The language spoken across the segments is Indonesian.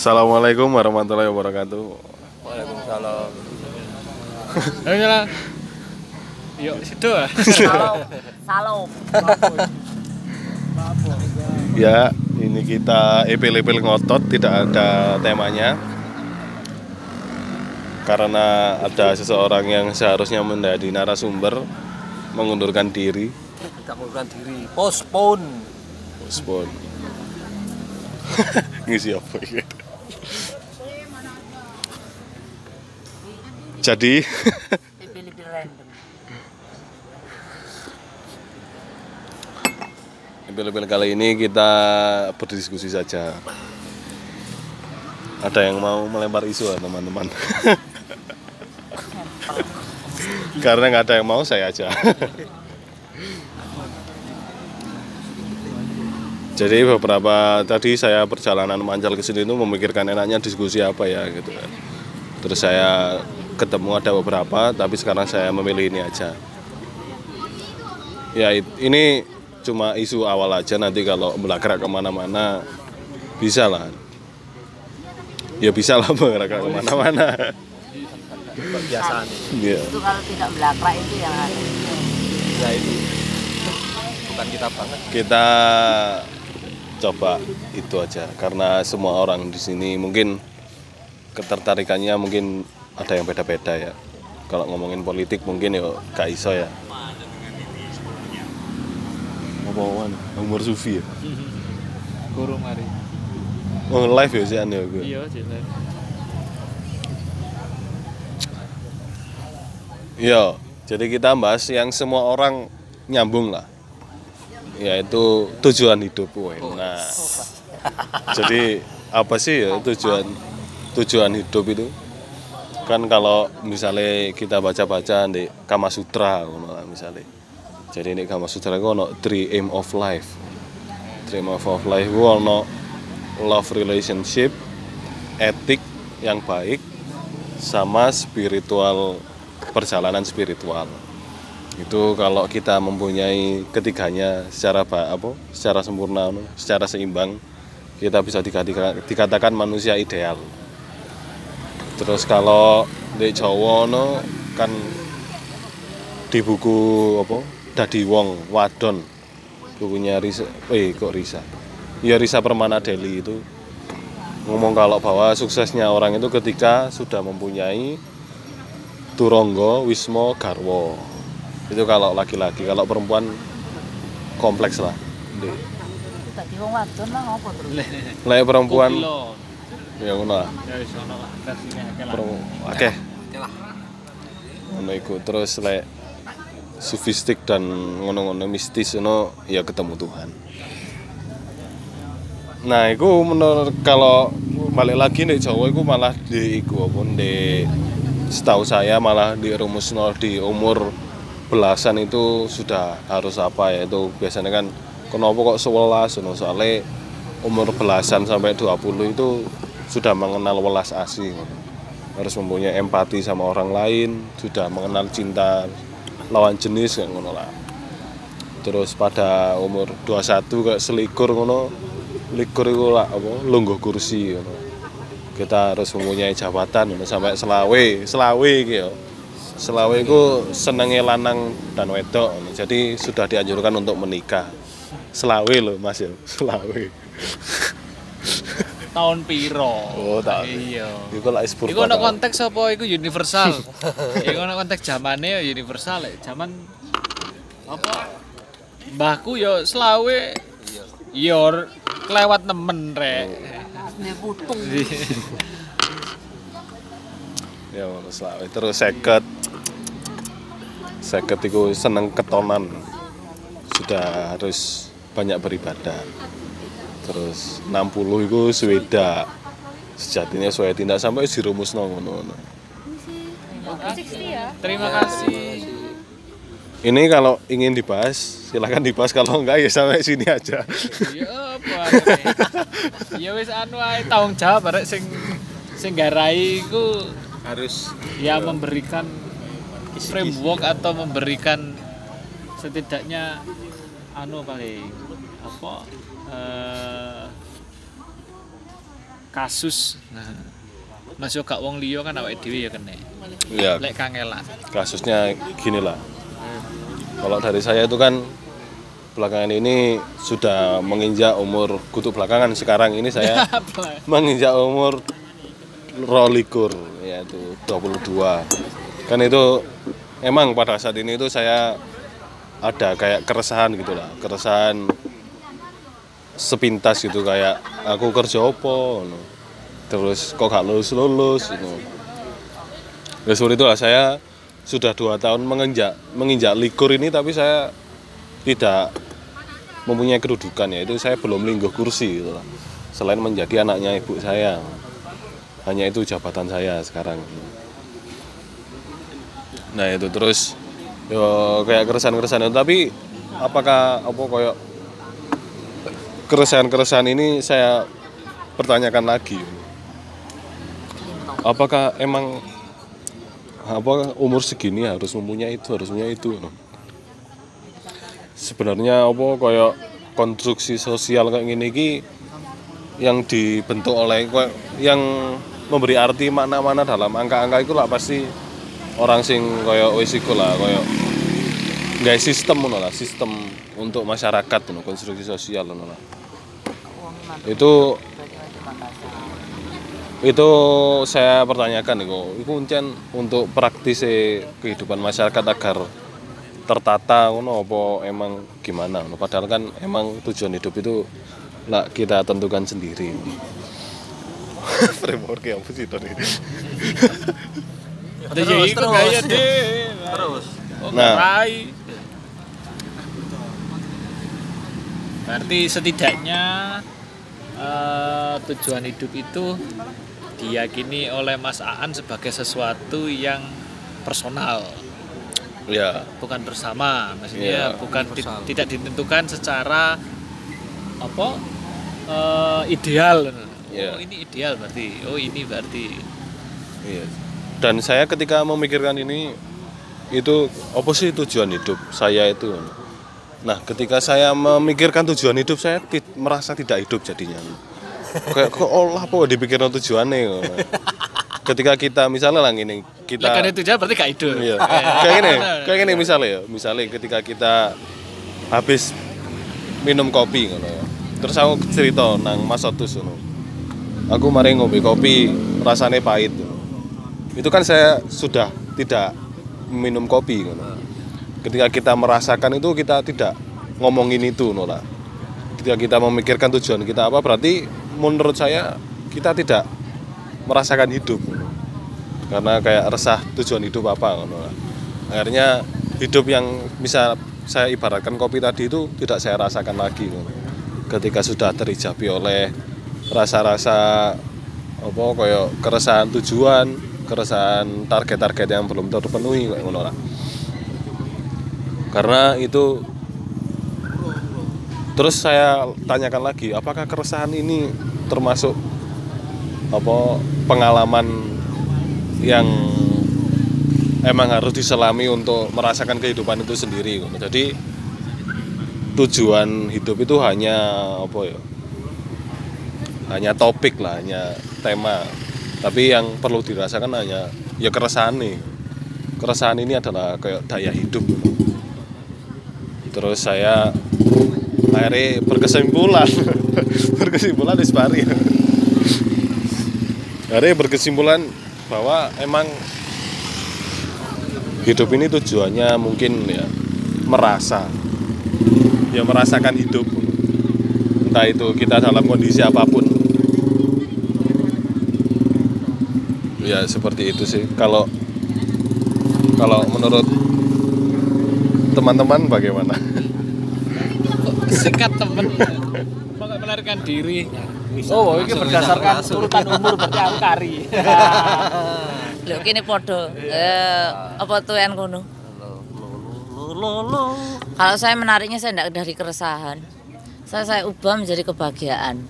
Assalamualaikum warahmatullahi wabarakatuh. Waalaikumsalam. Ayo nyala. Yuk, situ ah. Salam. Salam. Ya, ini kita epil-epil ngotot, tidak ada temanya. Karena ada seseorang yang seharusnya menjadi narasumber mengundurkan diri. Tidak mengundurkan diri. Postpone. Respon. Ngisi apa ini? Jadi Pilih-pilih random. Epil-epil kali ini kita berdiskusi saja. Ada yang mau melempar isu ya teman-teman? Karena nggak ada yang mau saya aja. Jadi beberapa tadi saya perjalanan mancal ke sini itu memikirkan enaknya diskusi apa ya gitu kan. Terus saya ketemu ada beberapa, tapi sekarang saya memilih ini aja. Ya ini cuma isu awal aja nanti kalau belakrak ke mana-mana bisa lah. Ya bisa lah belakrak ke mana-mana. Kebiasaan. Ya. Itu kalau tidak belakrak itu yang ada. Ya itu. Bukan kita banget. kita coba itu aja karena semua orang di sini mungkin ketertarikannya mungkin ada yang beda-beda ya kalau ngomongin politik mungkin ya gak iso ya apa wan umur sufi ya Kurung hari. oh live ya sih ya gue Iya, jelas. Iya, jadi kita bahas yang semua orang nyambung lah. Yaitu tujuan hidup woy. Nah. Jadi apa sih ya tujuan tujuan hidup itu? Kan kalau misalnya kita baca-baca di Kama Sutra misalnya. Jadi di Kama Sutra itu ono three aim of life. Three aim of life itu ono love relationship, etik yang baik, sama spiritual perjalanan spiritual itu kalau kita mempunyai ketiganya secara apa secara sempurna no, secara seimbang kita bisa dikatakan manusia ideal terus kalau di Jawa no, kan di buku apa Dadi Wong Wadon bukunya Risa eh kok Risa ya Risa Permana Deli itu ngomong kalau bahwa suksesnya orang itu ketika sudah mempunyai Turonggo, Wismo, Garwo. Itu kalau laki-laki, kalau perempuan kompleks lah. Tadi wong wadon lah ngopo terus. Lah perempuan. Ya ngono. Ya wis ono lah akeh. Ngono iku terus lek sufistik dan ngono-ngono mistis ngono ya ketemu Tuhan. Nah, itu menurut kalau balik lagi nih Jawa itu malah di iku apa di setahu saya malah di rumus nol di umur belasan itu sudah harus apa ya itu biasanya kan kenapa kok sewelas soalnya umur belasan sampai 20 itu sudah mengenal welas asih harus mempunyai empati sama orang lain sudah mengenal cinta lawan jenis kayak ngono lah. Terus pada umur 21 kayak selikur ngono likur itu lah apa lungguh kursi ngono. Kita harus mempunyai jabatan ngono, sampai selawe selawe gitu selawe itu senengnya lanang dan wedok ngono. jadi sudah dianjurkan untuk menikah. Selawe loh mas ya selawe Tahun piro? Oh, tahun. Iya. itu lah espur Iku ono konteks apa iku universal. iku ono konteks zamane ya universal lek zaman apa? Mbahku ya selawe Iya, kelewat nemen rek. Putung. ya ngono, selawe terus seket seket itu seneng ketonan sudah harus banyak beribadah terus 60 itu sweda sejatinya sweda tidak sampai dirumus ngono ngono Terima kasih. ini kalau ingin dibahas silakan dibahas. Kalau enggak ya sampai sini aja. Ya apa? arek? Ya wis anu ae tanggung jawab arek sing sing garai iku Harus. ya memberikan framework atau memberikan setidaknya anu paling apa eh, kasus. Nah masuk gak wong liya kan awake dhewe ya kena ya lek kangelan kasusnya gini lah. Kalau dari saya itu kan belakangan ini sudah menginjak umur kutu belakangan. Sekarang ini saya menginjak umur rolikur yaitu 22 kan itu emang pada saat ini itu saya ada kayak keresahan gitu lah. Keresahan sepintas gitu kayak aku kerja apa ngono. terus kok gak lulus lulus gitu. ya seperti itulah saya sudah dua tahun menginjak menginjak likur ini tapi saya tidak mempunyai kedudukan ya itu saya belum lingguh kursi gitu lah. selain menjadi anaknya ibu saya hanya itu jabatan saya sekarang nah itu terus yo kayak keresahan-keresahan itu tapi apakah apa kayak keresahan-keresahan ini saya pertanyakan lagi. Apakah emang apa umur segini harus mempunyai itu harus mempunyai itu sebenarnya apa kayak konstruksi sosial kayak gini ki yang dibentuk oleh yang memberi arti makna-makna dalam angka-angka itu lah pasti orang sing kayak wis iku lah kayak nggak sistem ngono lah sistem untuk masyarakat ngono konstruksi sosial ngono lah itu itu saya pertanyakan itu itu kuncian untuk praktis kehidupan masyarakat agar tertata ngono apa emang gimana ngono. padahal kan emang tujuan hidup itu lah kita tentukan sendiri framework apa sih tadi ya gaya deh. Terus. Oh, Nah. Berarti setidaknya eh, tujuan hidup itu diyakini oleh Mas Aan sebagai sesuatu yang personal, ya bukan bersama. Maksudnya Iya. bukan Universal. tidak ditentukan secara apa eh, ideal. Iya. Oh ini ideal berarti. Oh ini berarti. Iya. Dan saya ketika memikirkan ini itu apa sih tujuan hidup saya itu? Nah, ketika saya memikirkan tujuan hidup saya merasa tidak hidup jadinya. Kayak kok olah apa dipikirkan tujuannya. Ketika kita misalnya lah gini, kita kan itu berarti gak hidup. Iya. Kayak gini, kayak gini misalnya ya, misalnya ketika kita habis minum kopi ngono ya. Terus aku cerita nang Mas Otus ngono. Aku mari ngombe kopi rasanya pahit. Itu kan saya sudah tidak minum kopi ngono. Ketika kita merasakan itu kita tidak ngomongin itu ngono lah. Ketika kita memikirkan tujuan kita apa berarti menurut saya kita tidak merasakan hidup karena kayak resah tujuan hidup apa ngono lah. akhirnya hidup yang bisa saya ibaratkan kopi tadi itu tidak saya rasakan lagi ngono. ketika sudah terijabi oleh rasa-rasa apa kayak keresahan tujuan keresahan target-target yang belum terpenuhi lah karena itu terus saya tanyakan lagi apakah keresahan ini termasuk apa pengalaman yang emang harus diselami untuk merasakan kehidupan itu sendiri. Jadi tujuan hidup itu hanya apa ya? Hanya topik lah, hanya tema. Tapi yang perlu dirasakan hanya ya keresahan nih. Keresahan ini adalah kayak daya hidup. Terus saya akhirnya berkesimpulan. Berkesimpulan di Spari akhirnya berkesimpulan bahwa emang hidup ini tujuannya mungkin ya merasa. Ya merasakan hidup. Entah itu kita dalam kondisi apa pun. Ya seperti itu sih. Kalau kalau menurut teman-teman bagaimana Sikat nggak melarikan diri. Oh, ini berdasarkan urutan umur berarti aku kari. Lho kene padha. Eh apa yang kono? Kalau saya menariknya saya tidak dari keresahan. Saya saya ubah menjadi kebahagiaan.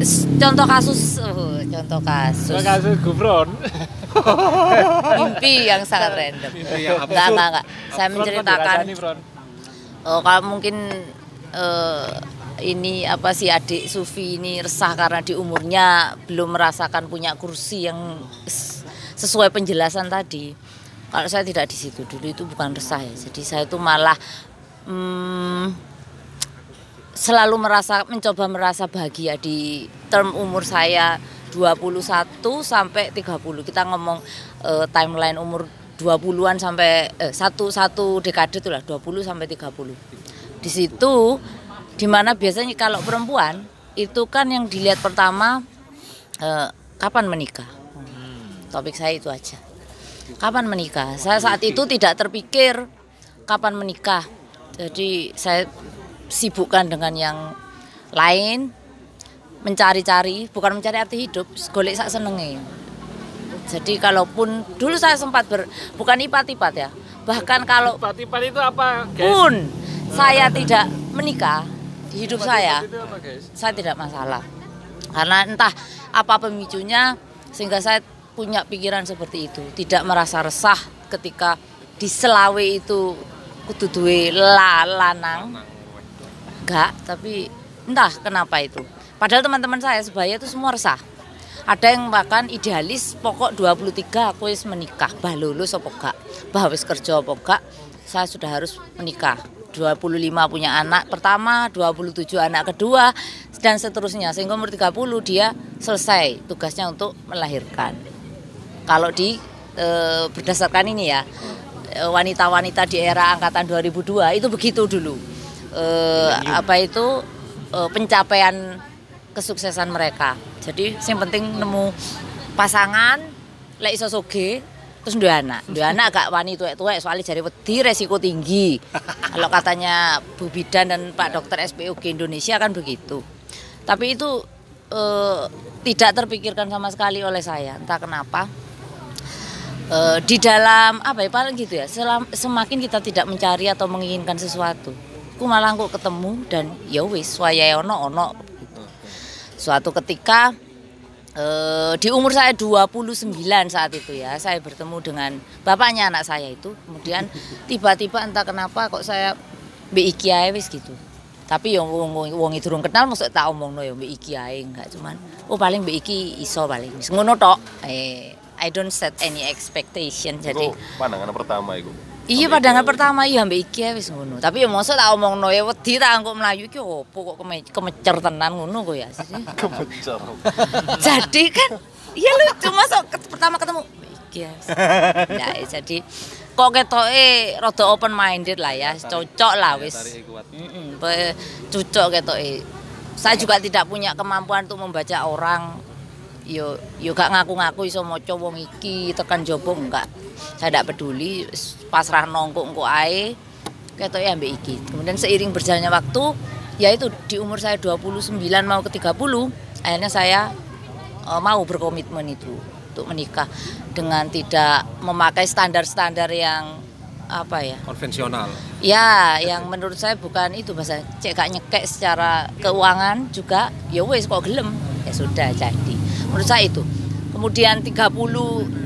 S- contoh kasus, oh, contoh kasus, Kasus gubron. mimpi yang sangat random. Enggak, enggak, enggak. Saya menceritakan Oh kalau mungkin eh, ini apa sih adik Sufi ini resah karena di umurnya belum merasakan punya kursi yang sesuai penjelasan tadi. Kalau saya tidak di situ dulu itu bukan resah ya. Jadi saya itu malah hmm, selalu merasa mencoba merasa bahagia di term umur saya 21 sampai 30. Kita ngomong eh, timeline umur 20-an sampai eh, satu satu dekade itulah 20 sampai 30. Di situ di mana biasanya kalau perempuan itu kan yang dilihat pertama eh, kapan menikah. Topik saya itu aja. Kapan menikah? Saya saat itu tidak terpikir kapan menikah. Jadi saya sibukkan dengan yang lain, mencari-cari, bukan mencari arti hidup, golek sak senenge. Jadi kalaupun dulu saya sempat ber, bukan ipat-ipat ya, bahkan kalau Tipat-tipat itu apa, pun saya tidak menikah di hidup saya, Itu apa, guys? saya tidak masalah. Karena entah apa pemicunya sehingga saya punya pikiran seperti itu, tidak merasa resah ketika di Selawe itu kudu duwe la lanang. Enggak, tapi entah kenapa itu. Padahal teman-teman saya sebaya itu semua resah. Ada yang bahkan idealis pokok 23 aku wis menikah, bah lulus apa enggak, bah wis kerja apa enggak, saya sudah harus menikah. 25 punya anak pertama, 27 anak kedua dan seterusnya sehingga umur 30 dia selesai tugasnya untuk melahirkan. Kalau di eh, berdasarkan ini ya eh, wanita-wanita di era angkatan 2002 itu begitu dulu. Eh, apa itu eh, pencapaian kesuksesan mereka. Jadi yang penting nemu pasangan lek iso soge terus dua anak. Dua anak agak wani tuwek-tuwek soalnya jadi wedi resiko tinggi. Kalau katanya Bu Bidan dan Pak Dokter SPOG Indonesia kan begitu. Tapi itu eh, tidak terpikirkan sama sekali oleh saya, entah kenapa. Eh, di dalam apa ya paling gitu ya selam- semakin kita tidak mencari atau menginginkan sesuatu ku malah kok ketemu dan ya wis ono ono suatu ketika eh, di umur saya 29 saat itu ya saya bertemu dengan bapaknya anak saya itu. Kemudian tiba-tiba entah kenapa kok saya mbek iki ae wis gitu. Tapi yang wong wong durung kenal maksud tak omongno ya mbek iki ae enggak cuman. Oh paling mbek iki iso paling. Ngono tok. Eh I don't set any expectation jadi pandangan pertama itu. Iya pandangan pertama iya ambek iki ae wis ngono. Tapi ya mosok tak omongno ya wedi tak engko mlayu iki opo kok keme- kemecer tenan ngono kok ya. Kebecar. Jadi kan iya lucu masuk ke- pertama ketemu iki ya. Ya jadi kok ketoke rada open minded lah ya, cocok lah wis. Pe- cocok ketoke. Saya juga tidak punya kemampuan untuk membaca orang. Yo yo gak ngaku-ngaku iso maca wong iki tekan jopo enggak. Saya tidak peduli, pasrah nongkok engko ae. Ketoke ambek iki. Kemudian seiring berjalannya waktu, ya itu di umur saya 29 mau ke 30, akhirnya saya eh, mau berkomitmen itu untuk menikah dengan tidak memakai standar-standar yang apa ya Konvensional. Ya, yang menurut saya bukan itu bahasa cek gak nyekek secara keuangan juga. Ya wes kok gelem. Ya sudah jadi. Menurut saya itu. Kemudian 30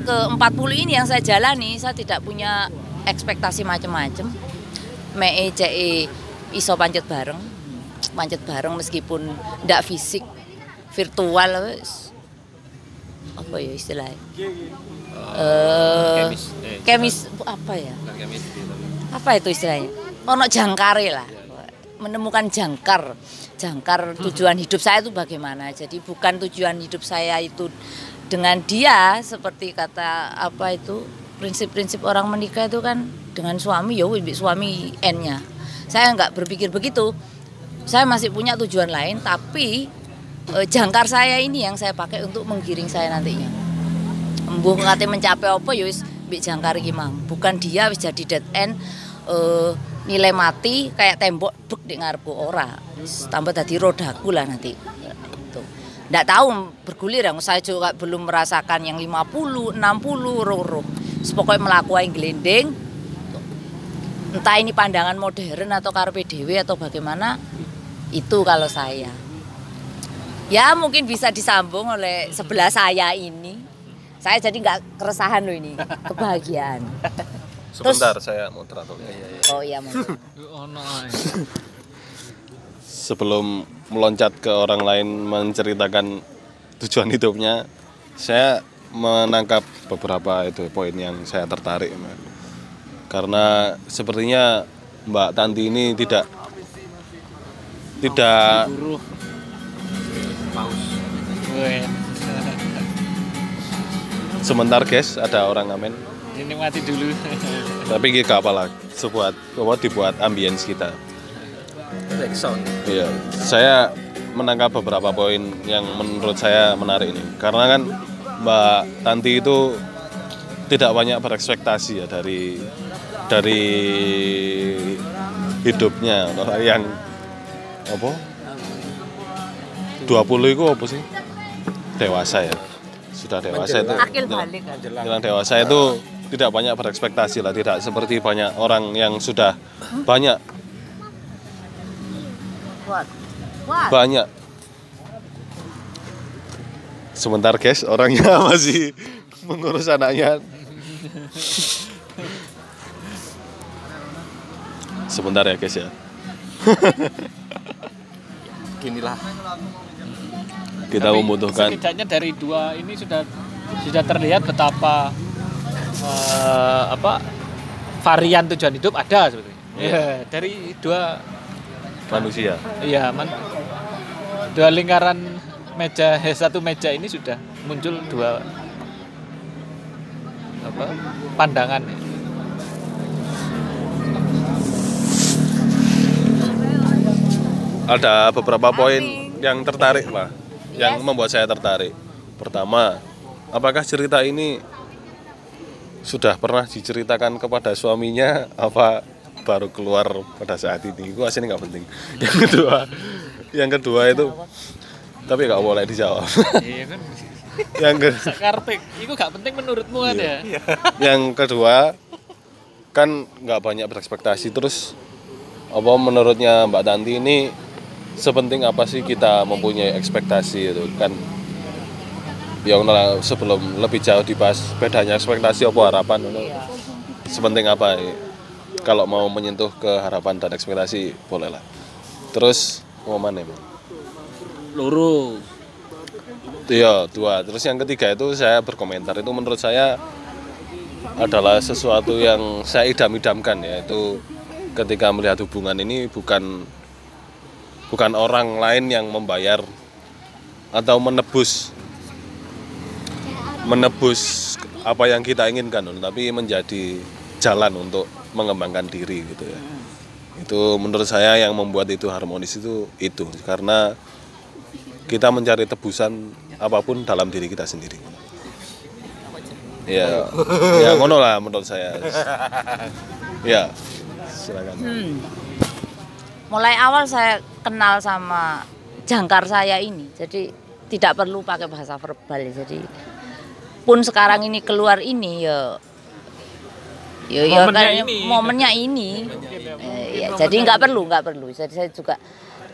ke 40 ini yang saya jalani, saya tidak punya ekspektasi macam-macam. Mee cek iso pancet bareng. Pancet bareng meskipun ndak fisik virtual. Apa ya istilahnya? Eh, Kemis. Eh, kemis apa ya? Tapi. apa itu istilahnya ono jangkare lah menemukan jangkar jangkar tujuan hidup saya itu bagaimana. Jadi bukan tujuan hidup saya itu dengan dia seperti kata apa itu prinsip-prinsip orang menikah itu kan dengan suami ya suami n-nya. Saya nggak berpikir begitu. Saya masih punya tujuan lain tapi eh, jangkar saya ini yang saya pakai untuk menggiring saya nantinya. Embuh ngate mencapai apa ya wis jangkar iki. Bukan dia wis jadi dead end eh, nilai mati kayak tembok bek di ngarepku ora. Tambah dadi rodaku lah nanti. Itu. Ndak tahu bergulir yang saya juga belum merasakan yang 50, 60 roro. Wis Pokoknya melaku ae gelendeng. Entah ini pandangan modern atau karpe dewe atau bagaimana itu kalau saya. Ya mungkin bisa disambung oleh sebelah saya ini. Saya jadi nggak keresahan loh ini, kebahagiaan. Sebentar saya moderator. Oh iya monggo. Ono ae. sebelum meloncat ke orang lain menceritakan tujuan hidupnya, saya menangkap beberapa itu poin yang saya tertarik. Karena sepertinya Mbak Tanti ini tidak tidak sebentar guys ada orang ngamen Ini mati dulu. tapi gak apalah sebuat apa dibuat ambience kita. Iya, saya menangkap beberapa poin yang menurut saya menarik ini. Karena kan Mbak Tanti itu tidak banyak berekspektasi ya dari dari hidupnya yang apa? 20 itu apa sih? Dewasa ya. Sudah dewasa itu. Akil balik. Yang dewasa itu tidak banyak berekspektasi lah, tidak seperti banyak orang yang sudah banyak What? What? banyak sebentar guys orangnya masih mengurus anaknya sebentar ya guys ya Ginilah. kita Tapi membutuhkan setidaknya dari dua ini sudah sudah terlihat betapa eh, apa varian tujuan hidup ada sebetulnya. Ya, dari dua manusia. Iya man, dua lingkaran meja satu meja ini sudah muncul dua apa pandangan. ada beberapa poin yang tertarik lah yang membuat saya tertarik. Pertama apakah cerita ini sudah pernah diceritakan kepada suaminya apa baru keluar pada saat ini. Itu aslinya nggak penting. Yang kedua yang kedua itu tapi nggak boleh dijawab. Iya kan. yang ke, Karpet, itu gak penting menurutmu kan ya? yang kedua kan nggak banyak berekspektasi. Terus apa menurutnya Mbak Tanti ini sepenting apa sih kita mempunyai ekspektasi itu? Kan nah, sebelum lebih jauh dibahas bedanya ekspektasi apa harapan ngono. sepenting apa ya? kalau mau menyentuh ke harapan dan ekspektasi boleh lah terus mau mana emang Loro. Iya, dua. Terus yang ketiga itu saya berkomentar itu menurut saya adalah sesuatu yang saya idam-idamkan ya itu ketika melihat hubungan ini bukan bukan orang lain yang membayar atau menebus menebus apa yang kita inginkan tapi menjadi jalan untuk mengembangkan diri gitu ya itu menurut saya yang membuat itu harmonis itu itu karena kita mencari tebusan apa pun dalam diri kita sendiri ya ya ngono lah menurut saya ya silakan Hmm. Mulai awal saya kenal sama jangkar saya ini, jadi tidak perlu pakai bahasa verbal. Jadi pun sekarang ini keluar ini ya ya, ya Momennya kan, ini. momennya ini. Eh, ya, jadi nggak perlu nggak perlu. Jadi saya juga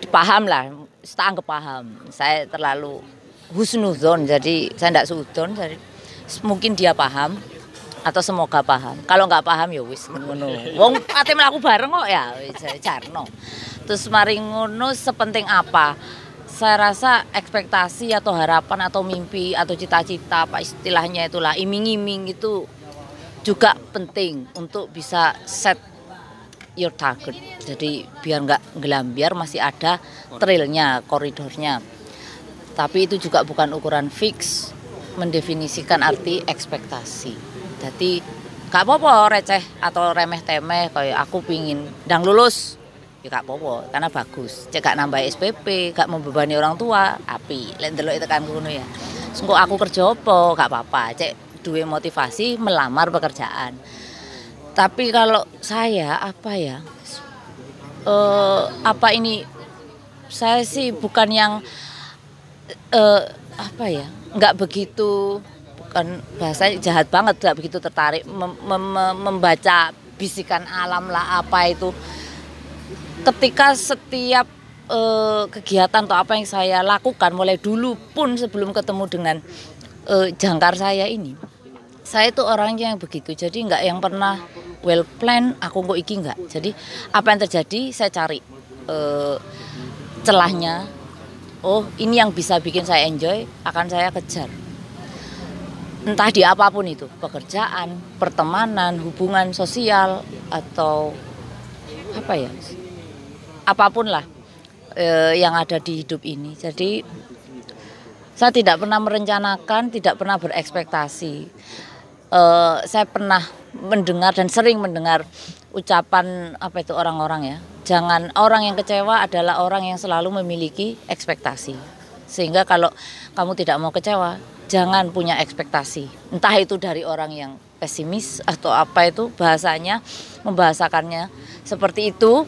paham lah, setangkep paham. Saya terlalu husnuzon, jadi saya tidak sudon. Jadi mungkin dia paham atau semoga paham. Kalau nggak paham ya wis ngono. Wong ate mlaku bareng kok ya jarno. Terus mari ngono sepenting apa? Saya rasa ekspektasi atau harapan atau mimpi atau cita-cita apa istilahnya itulah iming-iming itu juga penting untuk bisa set your target. Jadi biar nggak gelambiar masih ada trailnya, koridornya. Tapi itu juga bukan ukuran fix mendefinisikan arti ekspektasi. Jadi gak apa-apa receh atau remeh temeh kayak aku pingin dang lulus ya gak apa-apa karena bagus. Cek gak nambah SPP gak membebani orang tua api. Lek ndelok itu kan ngono ya. Sengko aku kerja apa gak apa-apa. Cek duwe motivasi melamar pekerjaan. Tapi kalau saya apa ya? Eh apa ini? Saya sih bukan yang eh apa ya? Nggak begitu bukan bahasa jahat banget nggak begitu tertarik mem- mem- membaca bisikan alam lah apa itu ketika setiap eh, kegiatan atau apa yang saya lakukan mulai dulu pun sebelum ketemu dengan eh, jangkar saya ini saya itu orangnya yang begitu. Jadi nggak yang pernah well plan aku kok iki nggak. Jadi apa yang terjadi saya cari Eh, celahnya. Oh ini yang bisa bikin saya enjoy akan saya kejar. Entah di apa pun itu pekerjaan pertemanan hubungan sosial atau apa ya apa pun lah eh, yang ada di hidup ini. Jadi saya tidak pernah merencanakan tidak pernah berekspektasi. Eh, saya pernah mendengar dan sering mendengar ucapan apa itu orang-orang ya. Jangan orang yang kecewa adalah orang yang selalu memiliki ekspektasi. Sehingga kalau kamu tidak mau kecewa jangan punya ekspektasi. Entah itu dari orang yang pesimis atau apa itu bahasanya membahasakannya seperti itu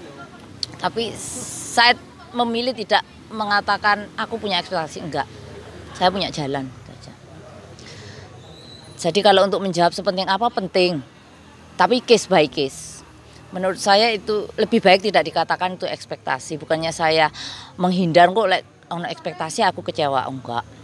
tapi saya memilih tidak mengatakan aku punya ekspektasi enggak. Saya punya jalan saja. Jadi kalau untuk menjawab sepenting apa penting. Tapi case by case. Menurut saya itu lebih baik tidak dikatakan itu ekspektasi. Bukannya saya menghindar kok ono ekspektasi aku kecewa enggak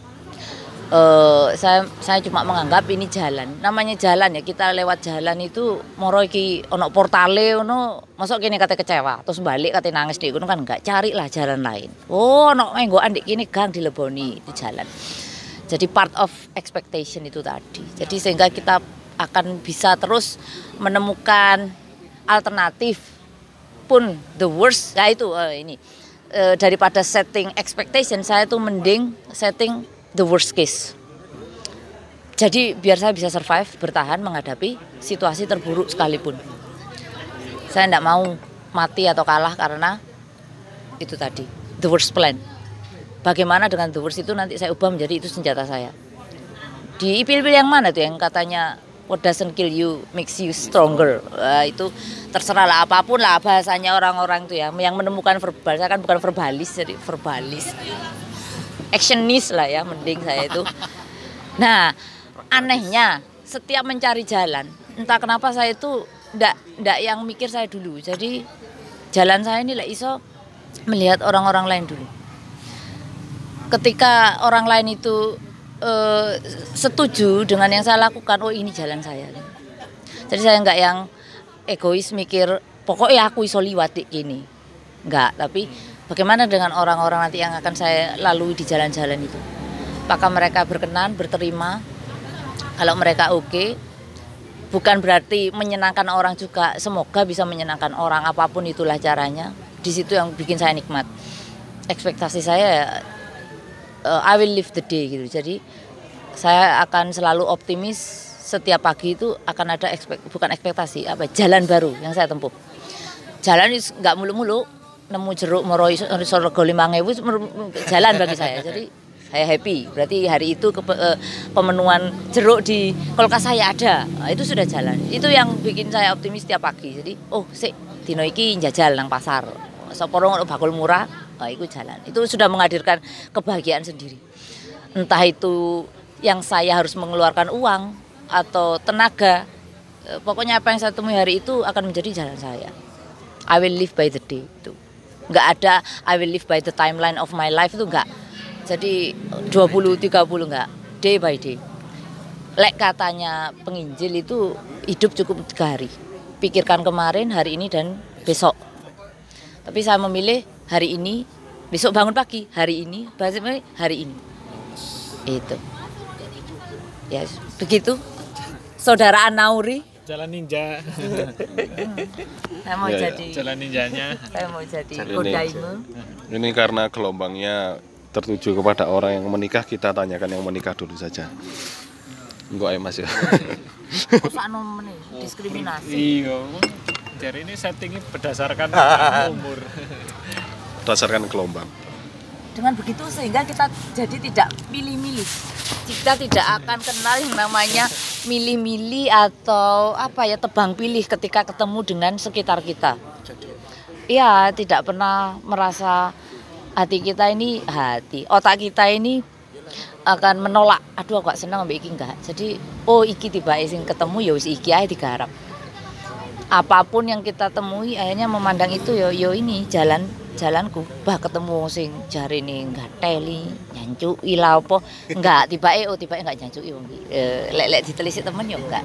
Eh, saya saya cuma menganggap ini jalan. Namanya jalan ya kita lewat jalan itu moro iki ono portale ono masuk kini kata kecewa terus balik kata nangis di gunung kan enggak. Carilah jalan lain. Oh ono menggoan di kini gang dileboni itu jalan. Jadi part of expectation itu tadi. Jadi sehingga kita akan bisa terus menemukan alternatif pun the worst. Ya itu eh, ini. Eh, daripada setting expectation saya tuh mending setting the worst case. Jadi biar saya bisa survive bertahan menghadapi situasi terburuk sekalipun. Saya tidak mau mati atau kalah karena itu tadi the worst plan. Bagaimana dengan the worst itu nanti saya ubah menjadi itu senjata saya. Di pilih yang mana tuh yang katanya what doesn't kill you makes you stronger. Wah, itu terserah lah apa pun lah bahasanya orang-orang tuh ya. Yang menemukan verbal saya kan bukan verbalis jadi verbalis actionist lah ya mending saya itu. Nah anehnya setiap mencari jalan entah kenapa saya itu ndak ndak yang mikir saya dulu. Jadi jalan saya ini lah iso melihat orang-orang lain dulu. Ketika orang lain itu eh, setuju dengan yang saya lakukan oh ini jalan saya. Jadi saya nggak yang egois mikir pokoknya aku iso liwat di ini nggak tapi bagaimana dengan orang-orang nanti yang akan saya lalui di jalan-jalan itu? Apakah mereka berkenan berterima? Kalau mereka oke bukan berarti menyenangkan orang juga. Semoga bisa menyenangkan orang apa pun itulah caranya. Di situ yang bikin saya nikmat. Ekspektasi saya ya, eh, I will live the day gitu. Jadi saya akan selalu optimis setiap pagi itu akan ada ekspek, bukan ekspektasi apa jalan baru yang saya tempuh. Jalan nggak mulu-mulu nemu jeruk iso sorgo limang ewu, jalan bagi saya. Jadi saya happy. Berarti hari itu kepe- eh, pemenuhan jeruk di kulkas saya ada. Nah, itu sudah jalan. Itu yang bikin saya optimis setiap pagi. Jadi oh sih dino iki njajal nang pasar. Soporo bakul murah nah, itu jalan. Itu sudah menghadirkan kebahagiaan sendiri. Entah itu yang saya harus mengeluarkan uang atau tenaga eh, pokoknya apa yang saya temui hari itu akan menjadi jalan saya. I will live by the day itu nggak ada I will live by the timeline of my life itu nggak. Jadi 20 30 nggak. Day by day. Lek katanya penginjil itu hidup cukup tiga hari. Pikirkan kemarin hari ini dan besok. Tapi saya memilih hari ini besok bangun pagi hari ini besok hari ini. Itu. Ya begitu. Saudara Anauri Jalan ninja. saya mau Ya, ya. jadi Jalan ninjanya. saya mau jadi Ini. kodaime Ini karena gelombangnya tertuju kepada orang yang menikah, kita tanyakan yang menikah dulu saja. Enggak ya mas ya. Masa nom nih, diskriminasi Iya. Jadi ini settingnya berdasarkan umur. Berdasarkan gelombang. Dengan begitu sehingga kita jadi tidak milih-milih. Kita tidak akan kenal yang namanya milih-milih atau apa ya tebang pilih ketika ketemu dengan sekitar kita. Iya tidak pernah merasa hati kita ini hati otak kita ini akan menolak aduh aku gak senang ambek iki enggak. Jadi oh iki tiba sing ketemu ya wis iki ae digarap. Apa pun yang kita temui akhirnya memandang itu yo yo ini jalan jalanku bah ketemu sing jari ini enggak teli nyancui lah apa. Enggak tiba oh tiba enggak nyancui wong. Eh, lek lek ditelisik temen yo enggak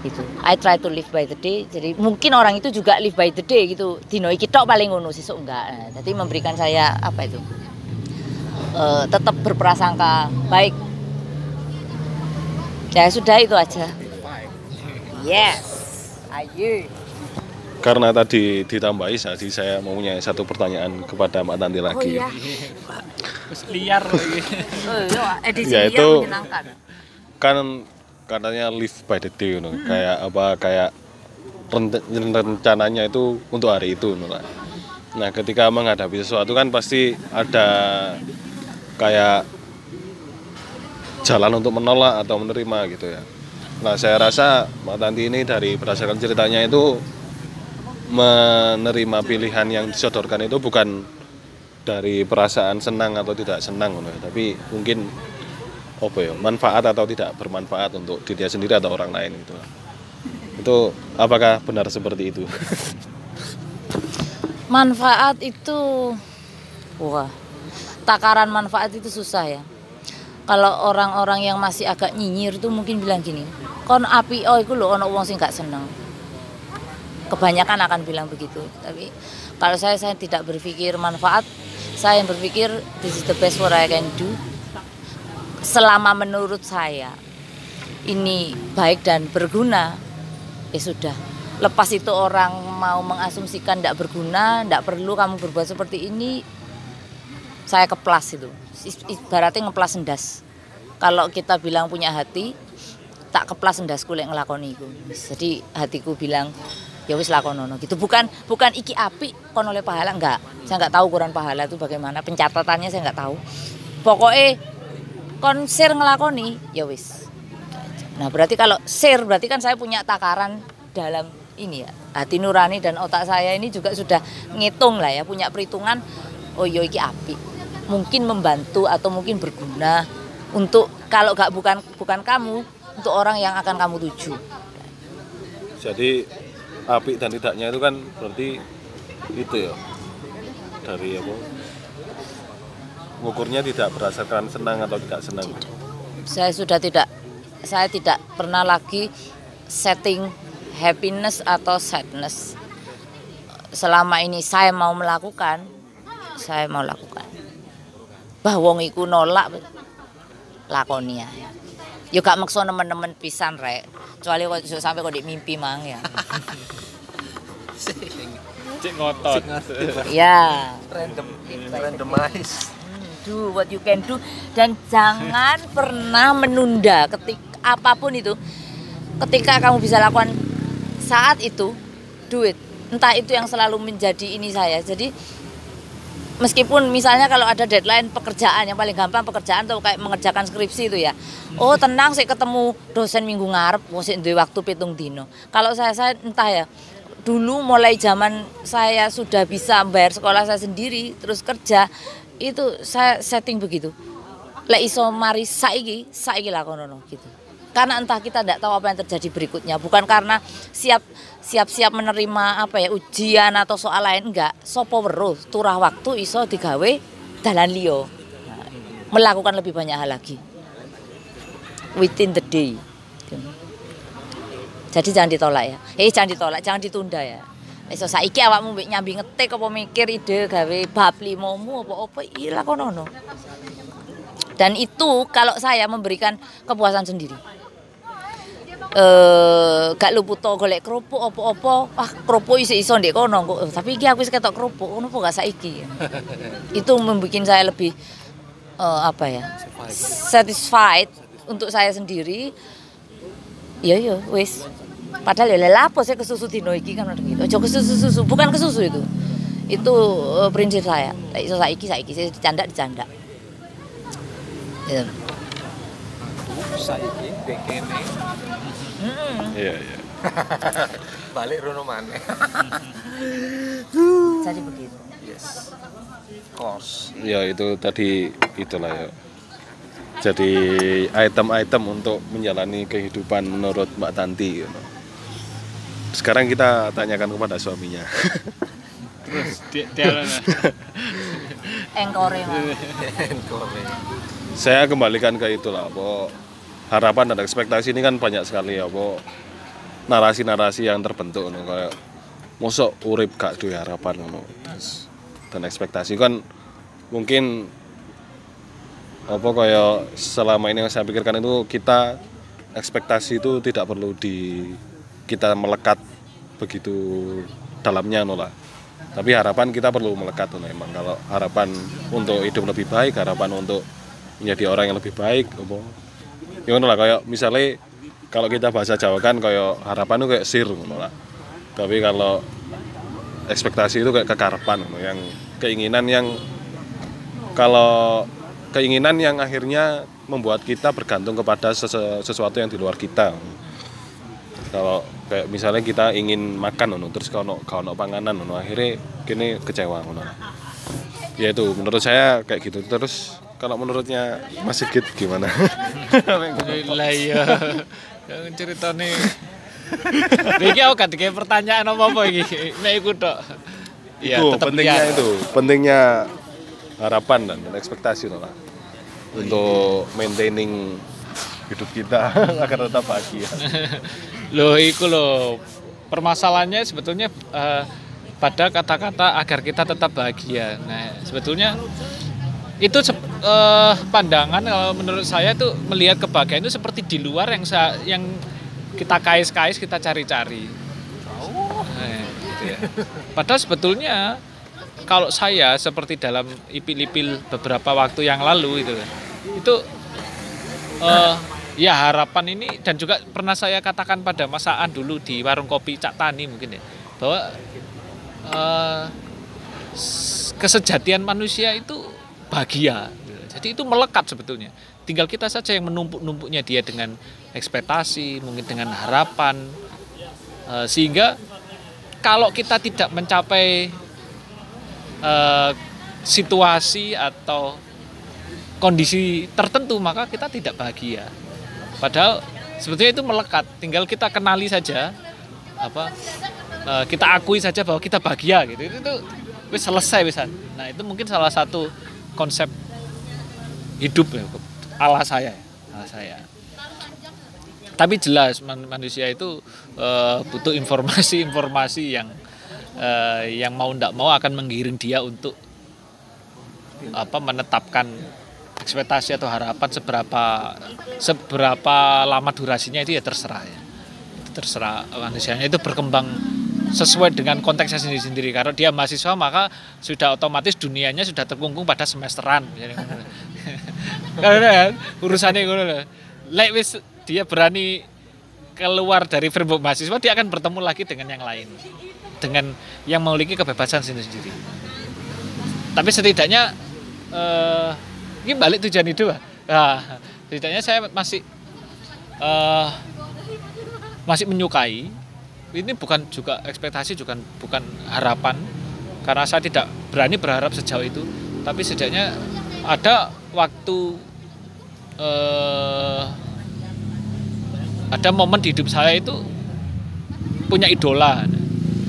gitu. I try to live by the day. Jadi mungkin orang itu juga live by the day gitu. Dino iki tok paling ngono sesuk enggak nah, jadi memberikan saya apa itu? Eh, tetap berprasangka baik. Ya sudah itu aja. Yes. Ayo Karena tadi ditambahi jadi saya mempunyai satu pertanyaan kepada Mbak Tanti oh lagi. iya liar oh iya edisi Ya, yang itu- menyenangkan Kan katanya live by the day you know. kayak apa kayak ren- rencananya itu untuk hari itu you know. Nah, ketika menghadapi sesuatu kan pasti ada kayak jalan untuk menolak atau menerima gitu ya. Nah, saya rasa Mbak Tanti ini dari berdasarkan ceritanya itu menerima pilihan yang disodorkan itu bukan dari perasaan senang atau tidak senang ya, tapi mungkin apa ya manfaat atau tidak bermanfaat untuk dirinya sendiri atau orang lain gitu. Itu apakah benar seperti itu? Manfaat itu wah takaran manfaat itu susah ya. Kalau orang-orang yang masih agak nyinyir itu mungkin bilang gini kon api oh itu loh ono wong sing gak seneng kebanyakan akan bilang begitu. Tapi kalau saya saya tidak berpikir manfaat. Saya yang berpikir this is the best what I can do. Selama menurut saya ini baik dan berguna ya sudah. Lepas itu orang mau mengasumsikan tidak berguna tidak perlu kamu berbuat seperti ini saya keplas itu. Ibaratnya ngeplas endas kalau kita bilang punya hati tak keplas endasku lek ngelakoni iku jadi hatiku bilang ya wis lakonono gitu. Bukan bukan iki api kon oleh pahala enggak. Saya enggak tahu ukuran pahala itu bagaimana. Pencatatannya saya enggak tahu. Pokoknya kon share ngelakoni ya wis. Nah berarti kalau share berarti kan saya punya takaran dalam ini ya. Hati nurani dan otak saya ini juga sudah ngitung lah ya punya perhitungan oh yo iki api mungkin membantu atau mungkin berguna untuk kalau gak bukan bukan kamu untuk orang yang akan kamu tuju. Jadi api dan tidaknya itu kan berarti itu ya. Dari apa? Ngukurnya tidak berdasarkan senang atau tidak senang. Saya sudah tidak saya tidak pernah lagi setting happiness atau sadness. Selama ini saya mau melakukan saya mau lakukan. Bah wong iku nolak lakoni ya yo gak maksa nemen-nemen pisan rek. Kecuali kok sampai kok di mimpi mang ya. Cek ngotot. ya Random, randomize. do what you can do. Dan jangan pernah menunda ketik apa pun itu. Ketika kamu bisa lakukan saat itu do it. Entah itu yang selalu menjadi ini saya. Jadi meskipun misalnya kalau ada deadline pekerjaan yang paling gampang pekerjaan atau kayak mengerjakan skripsi itu ya. Oh tenang saya ketemu dosen minggu ngarep oh sik duwe waktu pitung dino. Kalau saya saya entah ya dulu mulai zaman saya sudah bisa bayar sekolah saya sendiri terus kerja itu saya setting begitu. Lek iso mari saiki saiki lakonono gitu karena entah kita tidak tahu apa yang terjadi berikutnya. Bukan karena siap siap siap menerima apa ya ujian atau soal lain enggak sopo weruh turah waktu iso digawe dalan liyo melakukan lebih banyak hal lagi. Within the day. Jadi jangan ditolak ya. Eh jangan ditolak jangan ditunda ya. Iso saiki awakmu mbek nyambi ngetik apa mikir ide gawe bab limomu apa-apa iya lakonono dan itu kalau saya memberikan kepuasan sendiri eh gak luput to golek kerupuk opo-opo. Ah kerupuk isi iso ndek kono kok. Tapi iki aku wis ketok kerupuk ngono kok gak saiki. Itu membuat saya lebih eh, apa ya satisfied. untuk saya sendiri. Iya iya wis. Padahal ya lha apa saya kesusu dino iki kan gitu. Ojo kesusu susu bukan kesusu itu. Itu eh, prinsip saya. Iso saiki saiki saya dicanda dicanda Gitu. Saiki. Iya iya balik rono maneh. jadi begitu Yes. Course. ya itu tadi itulah ya jadi item-item untuk menjalani kehidupan menurut Mbak Tanti gitu. sekarang kita tanyakan kepada suaminya Terus dia dia engkore Mas. Kore. saya kembalikan ke itulah bahwa harapan dan ekspektasi ini kan banyak sekali ya bahwa narasi-narasi yang terbentuk ngono kayak mosok urip gak duwe harapan ngono. Dan ekspektasi kan mungkin apa kayak selama ini yang saya pikirkan itu kita ekspektasi itu tidak perlu di kita melekat begitu dalamnya no lah. Tapi harapan kita perlu melekat no, emang. Kalau harapan untuk hidup lebih baik harapan untuk menjadi orang yang lebih baik apa ya lah kayak misalnya kalau kita bahasa Jawa kan kayak harapan itu kayak sir ngono lah. Tapi kalau ekspektasi itu kayak kekarapan yang keinginan yang kalau keinginan yang akhirnya membuat kita bergantung kepada sesuatu yang di luar kita. Kalau kayak misalnya kita ingin makan ngono terus kalau kalau panganan ngono akhirnya kini kecewa ngono ya itu menurut saya kayak gitu. Terus kalau menurutnya Mas Sigit gimana lah iya yang ceritane Iki aku gak pertanyaan apa-apa iki. Nek iku tok. Iya, itu tetep pentingnya liar. itu pentingnya harapan dan, dan ekspektasi lah untuk maintaining hidup kita agar tetap bahagia Loh, iku loh. Permasalahannya sebetulnya eh, pada kata-kata agar kita tetap bahagia. Nah, sebetulnya itu eh, pandangan kalau menurut saya itu melihat kebahagiaan itu seperti di luar yang sa- yang kita kais-kais kita cari-cari. Nah, gitu ya. Padahal sebetulnya kalau saya seperti dalam ipil-ipil beberapa waktu yang lalu itu itu eh, ya harapan ini dan juga pernah saya katakan pada masaan dulu di warung kopi Cak Tani mungkin ya bahwa eh, s- kesejatian manusia itu bahagia jadi itu melekat sebetulnya tinggal kita saja yang menumpuk-numpuknya dia dengan ekspektasi mungkin dengan harapan Eh, sehingga kalau kita tidak mencapai eh, situasi atau kondisi tertentu maka kita tidak bahagia. Padahal sebetulnya itu melekat, tinggal kita kenali saja apa eh, kita akui saja bahwa kita bahagia gitu. Itu wis selesai wisan. Nah, itu mungkin salah satu konsep hidup ya ala saya, ala saya. Tapi jelas man- manusia itu eh, butuh informasi-informasi yang eh, yang mau ndak mau akan menggiring dia untuk apa menetapkan ekspektasi atau harapan seberapa seberapa lama durasinya itu ya terserah ya. Itu terserah manusianya. Itu berkembang sesuai dengan konteksnya sendiri-sendiri. Kalau dia mahasiswa maka sudah otomatis dunianya sudah terkungkung pada semesteran. Karena kan? Urusannya ngono lho. Dia berani keluar dari framework mahasiswa dia akan bertemu lagi dengan yang lain. Dengan yang memiliki kebebasan sendiri-sendiri. Tapi setidaknya eh, ini balik tujuan hidup ah. Nah, setidaknya saya masih eh, masih menyukai ini bukan juga ekspektasi juga bukan harapan. Karena saya tidak berani berharap sejauh itu. Tapi setidaknya ada waktu eh, ada momen di hidup saya itu punya idola.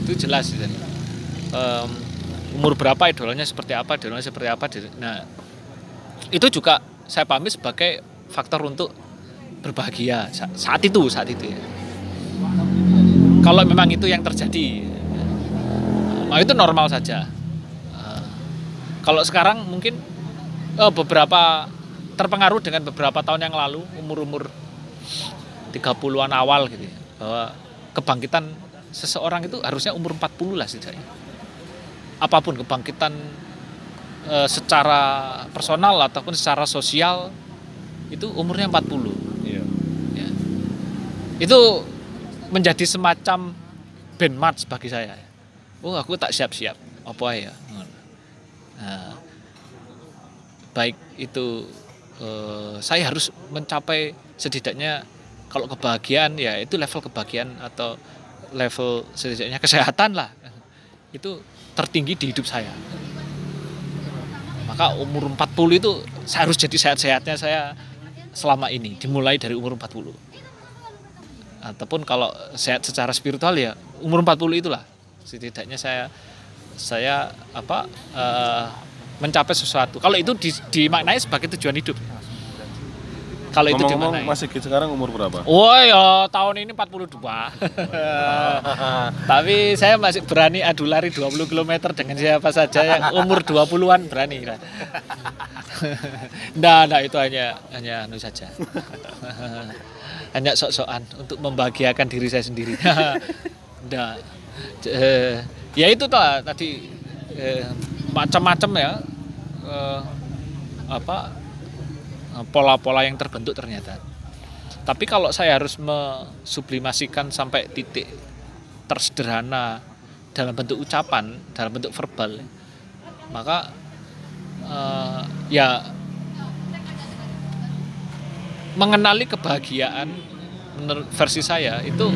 Itu jelas. Em, umur berapa idolanya seperti apa idolanya seperti apa. Nah itu juga saya pahami sebagai faktor untuk berbahagia sa- saat itu saat itu ya kalau memang itu yang terjadi nah, itu normal saja kalau sekarang mungkin eh, beberapa terpengaruh dengan beberapa tahun yang lalu umur-umur 30-an awal gitu ya, bahwa kebangkitan seseorang itu harusnya umur 40 lah setidaknya apa pun kebangkitan eh, secara personal ataupun secara sosial itu umurnya 40 Iya. ya. itu menjadi semacam benchmark bagi saya. Oh aku tak siap-siap. Apa ya? Nah, baik itu eh, saya harus mencapai setidaknya kalau kebahagiaan ya itu level kebahagiaan atau level setidaknya kesehatan lah. Itu tertinggi di hidup saya. Maka umur 40 itu saya harus jadi sehat-sehatnya saya selama ini dimulai dari umur 40 ataupun kalau sehat secara spiritual ya umur 40 itulah. Setidaknya saya saya apa eh, mencapai sesuatu. Kalau itu di- dimaknai sebagai tujuan hidup. Kalau itu dimaknai. Mas Sigit sekarang umur berapa? Oh ya tahun ini 42 Tapi saya masih berani adu lari 20 km dengan siapa saja yang umur 20-an berani. Nggak, nggak itu hanya hanya anu saja Hanya sok-sokan untuk membahagiakan diri saya sendiri. Nggak Eh, Ya itu tuh tadi eh, macam-macam ya. Eh, Apa eh, pola-pola yang terbentuk ternyata. Tapi kalau saya harus mensublimasikan sampai titik tersederhana dalam bentuk ucapan, dalam bentuk verbal, maka eh, ya mengenali kebahagiaan menurut versi saya itu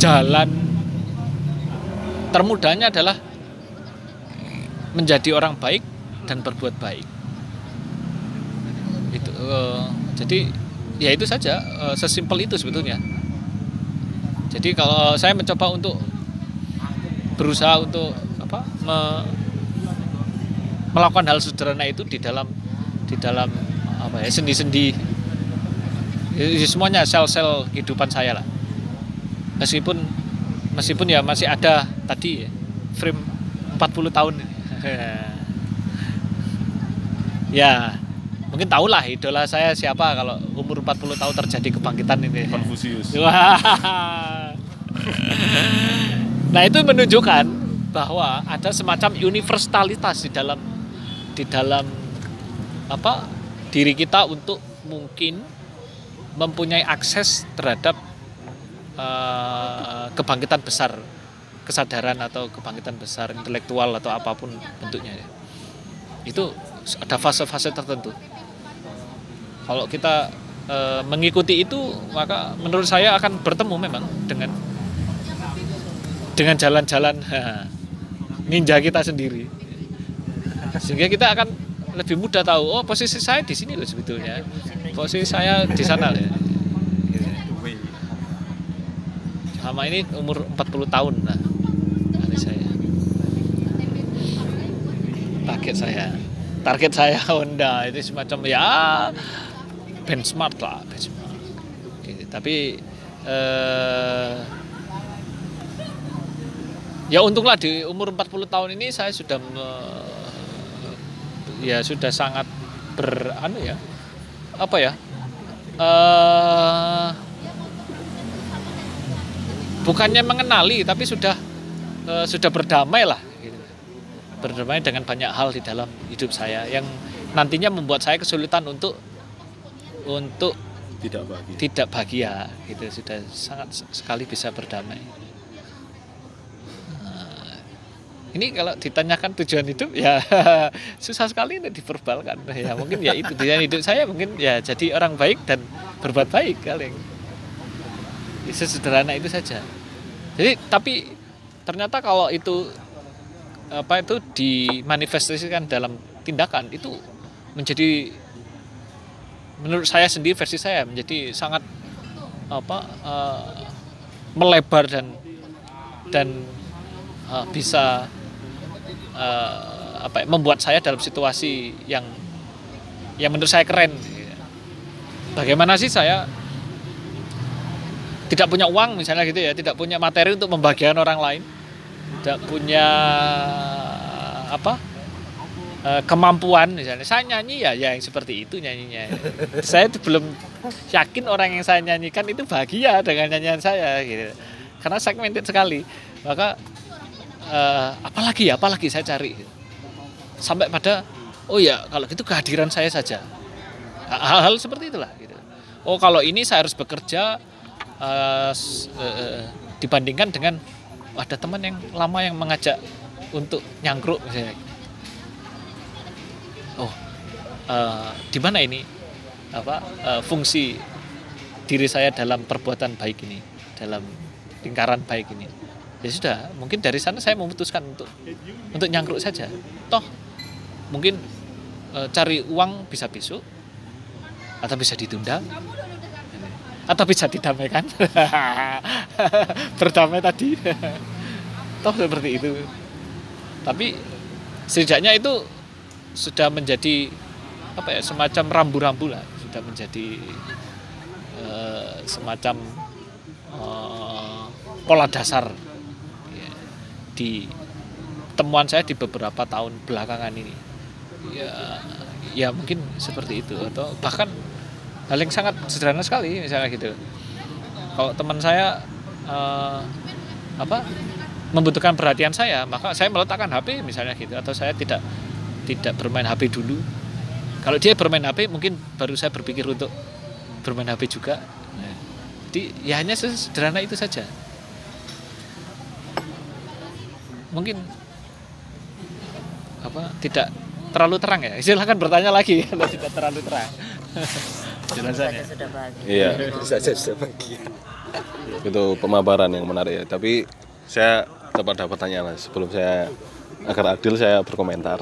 jalan termudahnya adalah menjadi orang baik dan berbuat baik. Itu eh, jadi ya itu saja eh, sesimpel itu sebetulnya jadi kalau saya mencoba untuk berusaha untuk apa me- melakukan hal sederhana itu di dalam di dalam apa ya sendi-sendi semuanya sel-sel kehidupan saya lah meskipun meskipun ya masih ada tadi ya, frame 40 tahun ya mungkin tahulah idola saya siapa kalau umur 40 tahun terjadi kebangkitan ini Konfusius. Wah. nah itu menunjukkan bahwa ada semacam universalitas di dalam di dalam apa diri kita untuk mungkin mempunyai akses terhadap eh, kebangkitan besar kesadaran atau kebangkitan besar intelektual atau apa pun bentuknya ya. itu ada fase-fase tertentu. Kalau kita eh, mengikuti itu maka menurut saya akan bertemu memang dengan dengan jalan-jalan ninja kita sendiri. Sehingga kita akan lebih mudah tahu oh posisi saya di sini loh sebetulnya posisi saya di sana loh selama ini umur 40 tahun lah dari saya. Target saya. Target saya Honda itu semacam ya benchmark lah benchmark. Gitu. tapi eh, ya untunglah di umur 40 tahun ini saya sudah me- ya sudah sangat ber anu ya apa ya eh bukannya mengenali tapi sudah eh, sudah berdamai lah gitu. berdamai dengan banyak hal di dalam hidup saya yang nantinya membuat saya kesulitan untuk untuk Tidak bahagia. tidak bahagia gitu sudah sangat sekali bisa berdamai Nah, ini kalau ditanyakan tujuan hidup ya susah sekali untuk diverbalkan. Ya mungkin ya itu tujuan hidup saya mungkin ya jadi orang baik dan berbuat baik kali. Ya, sesederhana itu saja. Jadi tapi ternyata kalau itu apa itu dimanifestasikan dalam tindakan itu menjadi menurut saya sendiri versi saya menjadi sangat apa eh, melebar dan dan eh, bisa eh, apa ya, membuat saya dalam situasi yang yang menurut saya keren. Bagaimana sih saya tidak punya uang misalnya gitu ya, tidak punya materi untuk membagikan orang lain, tidak punya apa eh, kemampuan misalnya. Saya nyanyi ya ya yang seperti itu nyanyinya. Saya tuh belum yakin orang yang saya nyanyikan itu bahagia dengan nyanyian saya gitu. Karena segmented sekali. Maka eh, apalagi ya apalagi saya cari. Sampai pada oh ya kalau gitu kehadiran saya saja. Hal-hal seperti itulah gitu. Oh kalau ini saya harus bekerja s- eh, dibandingkan dengan ada teman yang lama yang mengajak untuk nyangkruk misalnya. Oh eh, di mana ini apa eh, fungsi diri saya dalam perbuatan baik ini dalam lingkaran baik ini ya sudah mungkin dari sana saya memutuskan untuk untuk nyangkruk saja. Toh mungkin eh, cari uang bisa besok atau bisa ditunda atau bisa didamaikan. Berdamai tadi. Toh seperti itu. Tapi setidaknya itu sudah menjadi apa ya semacam rambu-rambu lah. Tidak menjadi eh, semacam eh, pola dasar di temuan saya di beberapa tahun belakangan ini. Ya ya mungkin seperti itu atau bahkan hal yang sangat sederhana sekali misalnya gitu. Kalau teman saya eh, apa membutuhkan perhatian saya maka saya meletakkan HP misalnya gitu atau saya tidak tidak bermain HP dulu. Kalau dia bermain HP mungkin baru saya berpikir untuk bermain HP juga. Jadi ya hanya sederhana itu saja mungkin apa tidak terlalu terang ya silahkan bertanya lagi kalau tidak terlalu terang jelasannya sudah bahagia Iya, saja sudah bagian itu pemaparan yang menarik ya. Tapi saya tetap ada pertanyaan mas. Sebelum saya agar adil saya berkomentar.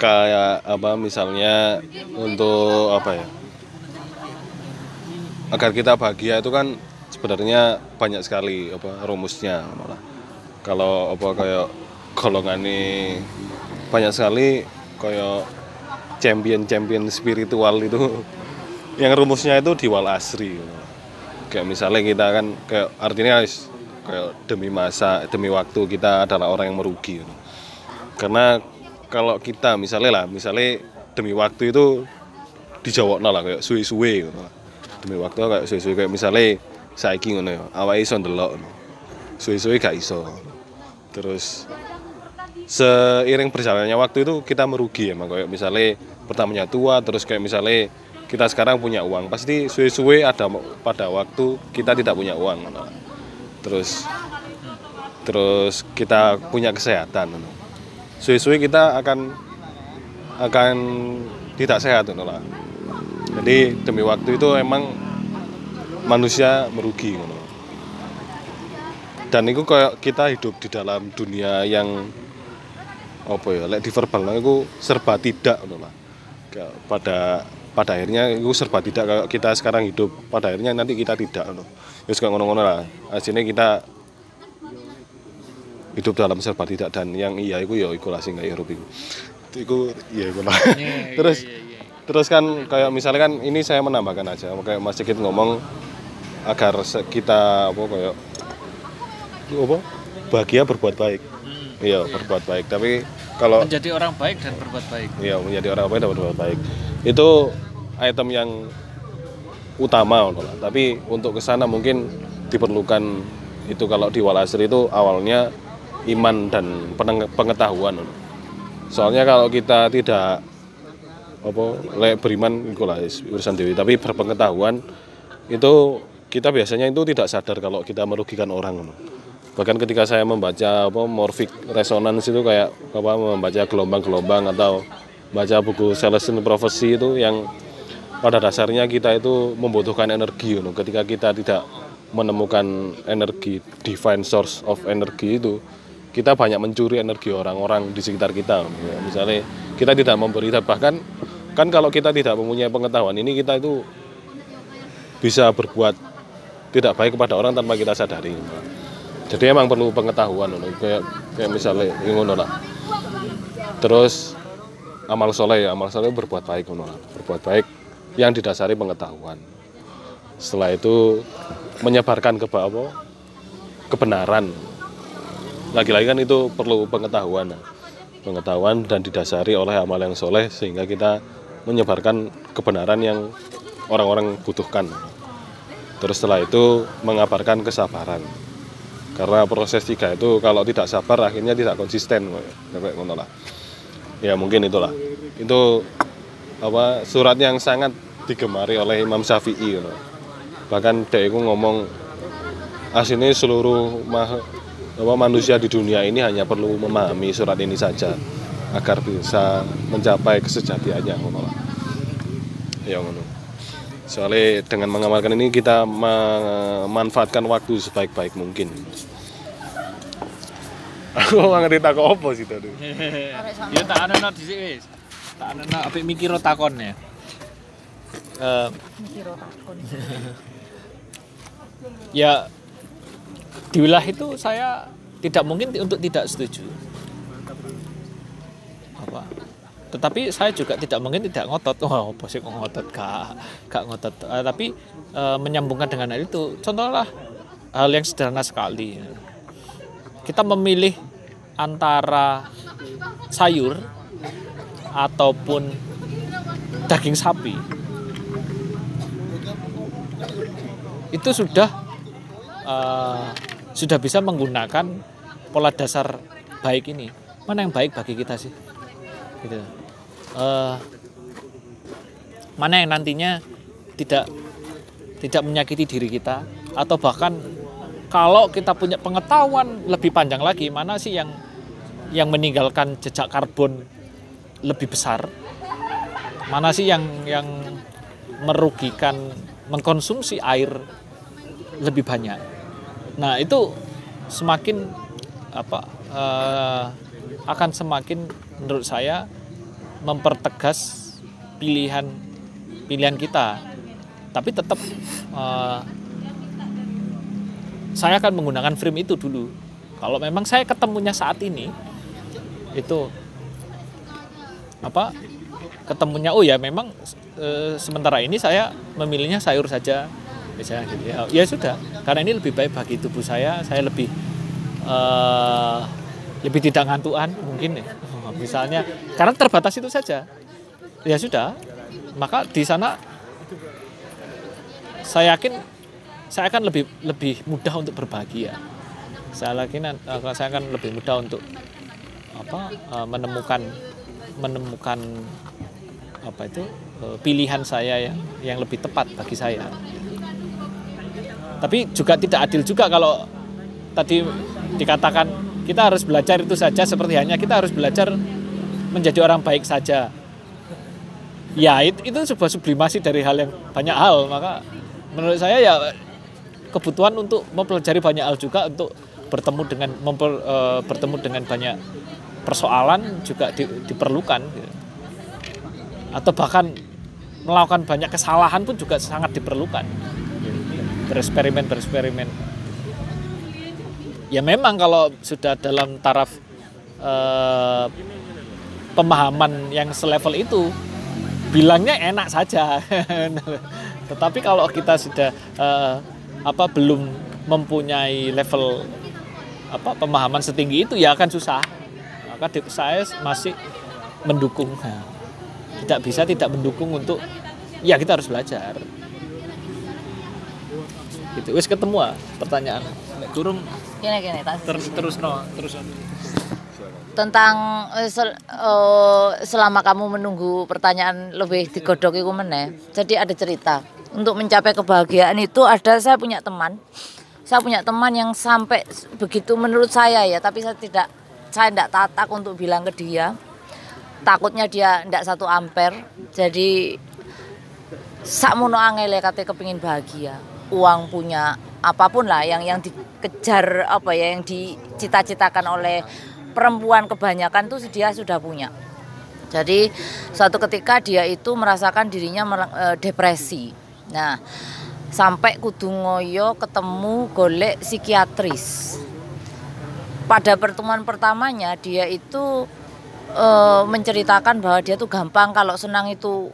Kayak apa misalnya untuk apa ya? Agar kita bahagia itu kan sebenarnya banyak sekali apa rumusnya malah. Kalau apa kayak golongan ini banyak sekali kayak champion-champion spiritual itu yang rumusnya itu di wal asri kayak misalnya kita kan kayak artinya kayak demi masa demi waktu kita adalah orang yang merugi gitu. karena kalau kita misalnya lah misalnya demi waktu itu dijawab lah kayak suwe-suwe gitu. demi waktu kayak suwe-suwe kayak misalnya saiki ngono ya awake iso ndelok suwe-suwe gak iso terus seiring berjalannya waktu itu kita merugi emang kayak misalnya pertamanya tua terus kayak misalnya kita sekarang punya uang. Pasti suwe-suwe ada pada waktu kita tidak punya uang terus terus kita punya kesehatan suwe-suwe kita akan akan tidak sehat lah. Jadi demi waktu itu emang manusia merugi dan itu kayak kita hidup di dalam dunia yang apa ya lek di verbal itu serba tidak lah. Pada pada akhirnya itu serba tidak kayak kita sekarang hidup. Pada akhirnya nanti kita tidak ngono. Ya suka ngono-ngono lah. Aslinya kita hidup dalam serba tidak dan yang iya itu ya iku lah sing gak irup iku. Iku iya iku lah. Iya, terus iya, iya. terus kan kayak misalnya kan ini saya menambahkan aja. Kayak Mas Sigit ngomong agar kita apa kayak apa? Bahagia berbuat baik. Iya berbuat baik. Tapi kalau menjadi orang baik dan berbuat baik. Iya menjadi orang baik dan berbuat baik. Itu item yang utama lah. tapi untuk ke sana mungkin diperlukan itu kalau di walasri itu awalnya iman dan pengetahuan. Soalnya kalau kita tidak apa lek beriman iku lah urusan dewi tapi berpengetahuan itu kita biasanya itu tidak sadar kalau kita merugikan orang. Bahkan ketika saya membaca apa morphic resonance itu kayak apa membaca gelombang-gelombang atau baca buku Celestine Prophecy itu yang pada dasarnya kita itu membutuhkan energi ngono. ketika kita tidak menemukan energi divine source of energy itu kita banyak mencuri energi orang-orang di sekitar kita Ya, misalnya kita tidak memberi bahkan kan kalau kita tidak mempunyai pengetahuan ini kita itu bisa berbuat tidak baik kepada orang tanpa kita sadari jadi emang perlu pengetahuan ngono. kayak kayak misalnya ngono lah. Terus amal soleh ya amal soleh berbuat baik ngono lah. berbuat baik yang didasari pengetahuan. Setelah itu menyebarkan ke apa? Kebenaran. Lagi-lagi kan itu perlu pengetahuan pengetahuan dan didasari oleh amal yang soleh sehingga kita menyebarkan kebenaran yang orang-orang butuhkan. Terus setelah itu mengabarkan kesabaran karena proses tiga itu kalau tidak sabar akhirnya tidak konsisten. Kayak ngono lah. Ya mungkin itulah. Itu apa surat yang sangat digemari oleh Imam Syafi'i gitu. bahkan dia itu ngomong aslinya seluruh mah- apa, manusia di dunia ini hanya perlu memahami surat ini saja agar bisa mencapai kesejatiannya ngono lah. Ya ngono. Soalnya dengan mengamalkan ini kita memanfaatkan waktu sebaik-baik mungkin aku nggak ngerti tak apa sih tadi ya tak ana di sini wis. Tak ana apik mikir takon ya. Eh, ya di wilayah itu saya tidak mungkin untuk tidak setuju. Apa? Tetapi saya juga tidak mungkin tidak ngotot. Wah apa sih kok ngotot gak gak ngotot. Eh, tapi eh, menyambungkan dengan hal itu contohlah hal yang sederhana sekali kita memilih antara sayur ataupun daging sapi. Itu sudah eh, sudah bisa menggunakan pola dasar baik ini. Mana yang baik bagi kita sih? Gitu. Eh, mana yang nantinya tidak tidak menyakiti diri kita atau bahkan kalau kita punya pengetahuan lebih panjang lagi mana sih yang yang meninggalkan jejak karbon lebih besar? Mana sih yang yang merugikan mengkonsumsi air lebih banyak? Nah itu semakin apa eh, akan semakin menurut saya mempertegas pilihan pilihan kita. Tapi tetap eh, saya akan menggunakan frame itu dulu. Kalau memang saya ketemunya saat ini itu apa ketemunya oh ya memang eh, sementara ini saya memilihnya sayur saja. Misalnya gitu ya. Ya sudah karena ini lebih baik bagi tubuh saya saya lebih eh, lebih tidak ngantuan mungkin ya. Misalnya karena terbatas itu saja. Ya sudah maka di sana saya yakin saya akan lebih lebih mudah untuk berbahagia saya yakin eh, saya akan lebih mudah untuk apa eh, menemukan menemukan apa itu eh, pilihan saya yang yang lebih tepat bagi saya. Tapi juga tidak adil juga kalau tadi dikatakan kita harus belajar itu saja seperti hanya kita harus belajar menjadi orang baik saja. Ya itu, itu sebuah sublimasi dari hal yang banyak hal maka menurut saya ya kebutuhan untuk mempelajari banyak hal juga untuk bertemu dengan memper- eh, bertemu dengan banyak persoalan juga di- diperlukan. Atau bahkan melakukan banyak kesalahan pun juga sangat diperlukan. Bereksperimen bereksperimen. Ya memang kalau sudah dalam taraf eh, pemahaman yang selevel itu bilangnya enak saja. Tetapi kalau kita sudah eh, apa belum mempunyai level apa pemahaman setinggi itu ya akan susah. Maka saya masih mendukung. Nah, tidak bisa tidak mendukung untuk ya kita harus belajar. Gitu. Wis ketemu ah pertanyaan. Kurung Gini gini, terus terus no terus. Tentang eh, sel- eh, selama kamu menunggu pertanyaan lebih digodok itu meneh. Jadi ada cerita. Untuk mencapai kebahagiaan itu ada saya punya teman. Saya punya teman yang sampai begitu menurut saya ya, tapi saya tidak saya tidak tatak untuk bilang ke dia. Takutnya dia tidak satu ampere. Jadi sakmono angele kate kepingin bahagia. Uang punya apa pun lah yang yang dikejar apa ya yang dicita-citakan oleh perempuan kebanyakan tuh dia sudah punya. Jadi suatu ketika dia itu merasakan dirinya eh, depresi. Nah, sampai kudu ngoyo ketemu golek psikiatris. Pada pertemuan pertamanya dia itu eh, menceritakan bahwa dia tuh gampang kalau senang itu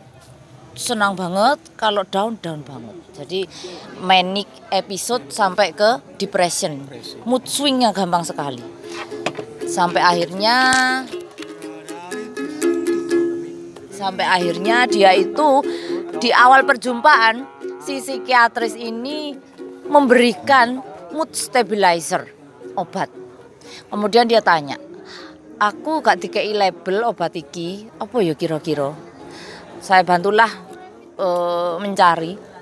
senang banget, kalau down down banget. Jadi manic episode sampai ke depression. Mood swingnya gampang sekali. Sampai akhirnya sampai akhirnya dia itu di awal perjumpaan si psikiatris ini memberikan mood stabilizer obat. Kemudian dia tanya, aku gak dikei label obat iki, apa ya kira-kira? Saya bantulah eh, mencari.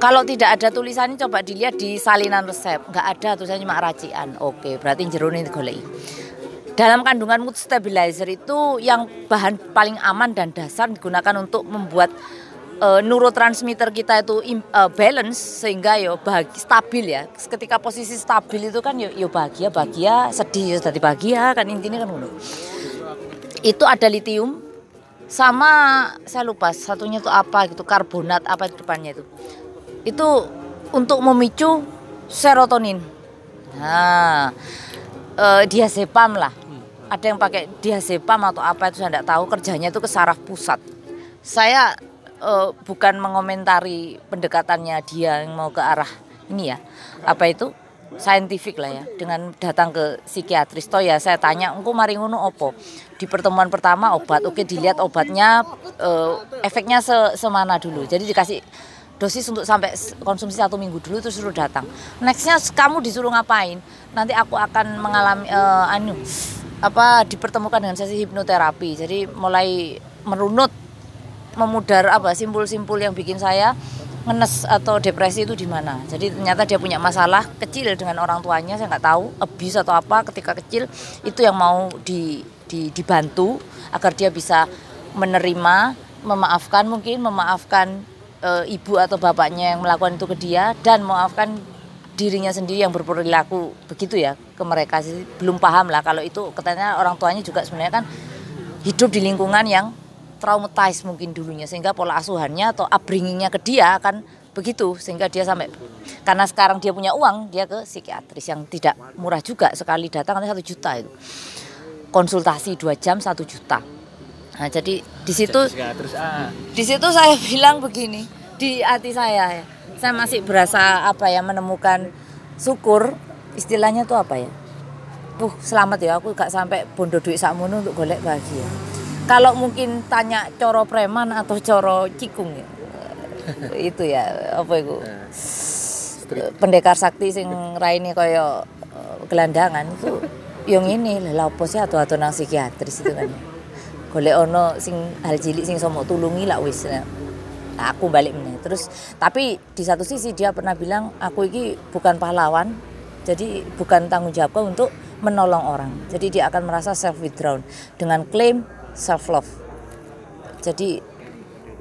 Kalau tidak ada tulisannya coba dilihat di salinan resep. Nggak ada tulisannya cuma racian. Oke, berarti jerone digoleki. Dalam kandungan mood stabilizer itu yang bahan paling aman dan dasar digunakan untuk membuat eh, neurotransmitter kita itu eh, balance sehingga yo bahagia, stabil ya. Ketika posisi stabil itu kan yo, yo bahagia, bahagia, sedih yo jadi bahagia kan intinya kan ngono. Itu ada litium sama saya lupa satunya itu apa gitu karbonat apa di depannya itu itu untuk memicu serotonin nah eh, diazepam lah ada yang pakai diazepam atau apa itu saya tidak tahu kerjanya itu ke saraf pusat saya eh, bukan mengomentari pendekatannya dia yang mau ke arah ini ya. Apa itu? Saintifik lah ya. Dengan datang ke psikiatris. Toh ya saya tanya engko mari ngono opo? Di pertemuan pertama obat. Oke dilihat obatnya eh, efeknya se- semana dulu. Jadi dikasih dosis untuk sampai konsumsi satu minggu dulu terus suruh datang. Nextnya kamu disuruh ngapain? Nanti aku akan mengalami eh, anu apa dipertemukan dengan sesi hipnoterapi. Jadi mulai merunut memudar apa simpul-simpul yang bikin saya ngenes atau depresi itu di mana. Jadi ternyata dia punya masalah kecil dengan orang tuanya, saya nggak tahu abuse atau apa ketika kecil itu yang mau di, di dibantu agar dia bisa menerima, memaafkan mungkin memaafkan e, ibu atau bapaknya yang melakukan itu ke dia dan memaafkan dirinya sendiri yang berperilaku begitu ya ke mereka sih belum paham lah kalau itu katanya orang tuanya juga sebenarnya kan hidup di lingkungan yang traumatized mungkin dulunya sehingga pola asuhannya atau upbringingnya ke dia akan begitu sehingga dia sampai karena sekarang dia punya uang dia ke psikiatris yang tidak murah juga sekali datang satu juta itu. Konsultasi dua jam satu juta. Nah jadi di situ ah. di situ saya bilang begini di hati saya ya saya masih berasa apa ya menemukan syukur istilahnya tuh apa ya? Tuh selamat ya aku gak sampai bondo duit sakmono untuk golek bahagia kalau mungkin tanya coro preman atau coro cikung ya. Itu ya apa itu? Pendekar sakti sing raine kaya eh, gelandangan itu yang ini lah sih atau atau nang psikiatris itu kan? Golek ono sing hal cilik sing somo tulungi lah wis Nah, aku balik meneh. Terus tapi di satu sisi dia pernah bilang aku ini bukan pahlawan jadi bukan tanggung jawabku untuk menolong orang. Jadi dia akan merasa self withdrawn dengan klaim self love. Jadi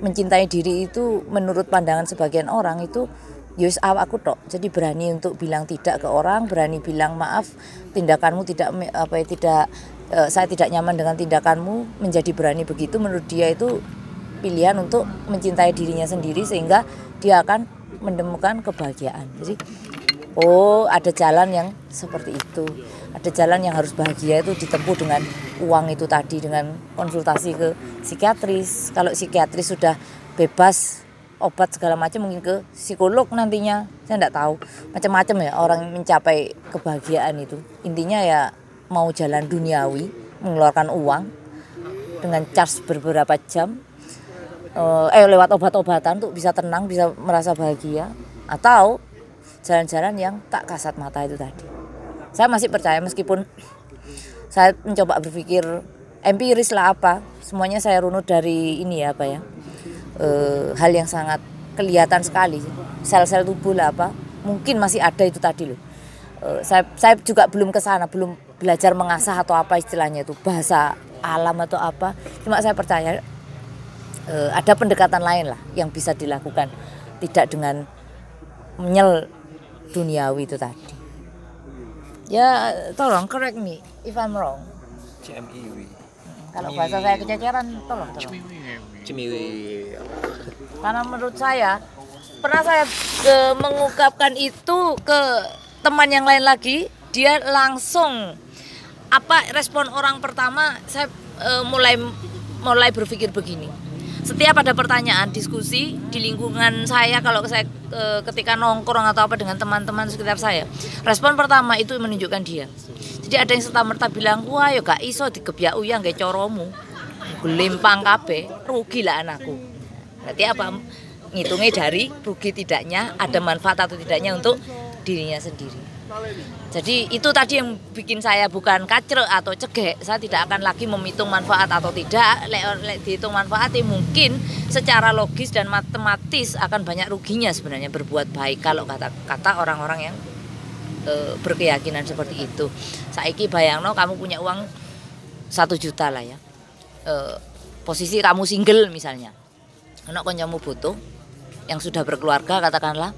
mencintai diri itu menurut pandangan sebagian orang itu yus aku tok. Jadi berani untuk bilang tidak ke orang berani bilang maaf tindakanmu tidak apa ya, tidak eh, saya tidak nyaman dengan tindakanmu menjadi berani begitu menurut dia itu pilihan untuk mencintai dirinya sendiri sehingga dia akan menemukan kebahagiaan. Jadi oh ada jalan yang seperti itu ada jalan yang harus bahagia itu ditempuh dengan uang itu tadi dengan konsultasi ke psikiatris. Kalau psikiatris sudah bebas obat segala macam mungkin ke psikolog nantinya. Saya tidak tahu. Macam-macam ya orang mencapai kebahagiaan itu. Intinya ya mau jalan duniawi mengeluarkan uang dengan charge beberapa jam eh eh, lewat obat-obatan untuk bisa tenang bisa merasa bahagia atau jalan-jalan yang tak kasat mata itu tadi saya masih percaya meskipun saya mencoba berpikir empiris lah apa semuanya saya runut dari ini ya apa ya eh, hal yang sangat kelihatan sekali. Sel-sel tubuh lah apa mungkin masih ada itu tadi loh. Eh, saya saya juga belum ke sana belum belajar mengasah atau apa istilahnya itu bahasa alam atau apa. Cuma saya percaya eh, ada pendekatan lain lah yang bisa dilakukan tidak dengan menyel duniawi itu tadi ya tolong correct me if I'm wrong CMIW. kalau bahasa saya kececeran tolong tolong Cemiwi. karena menurut saya pernah saya eh, mengungkapkan itu ke teman yang lain lagi dia langsung apa respon orang pertama saya eh, mulai mulai berpikir begini setiap ada pertanyaan diskusi di lingkungan saya kalau saya eh, ketika nongkrong atau apa dengan teman-teman sekitar saya respon pertama itu menunjukkan dia. Jadi ada yang serta merta bilang wah ya gak iso digebyak uyang gak coromu limpang kabeh rugi lah anakku. Berarti apa? Ngitungnya dari rugi tidaknya ada manfaat atau tidaknya untuk dirinya sendiri jadi itu tadi yang bikin saya bukan kacrek atau cegek. Saya tidak akan lagi menghitung manfaat atau tidak. Lek dihitung manfaat mungkin secara logis dan matematis akan banyak ruginya sebenarnya berbuat baik. Kalau kata kata orang-orang yang eh, berkeyakinan seperti itu. Saiki bayangno kamu punya uang satu juta lah ya. Eh, posisi kamu single misalnya. Anak koncomu butuh yang sudah berkeluarga katakanlah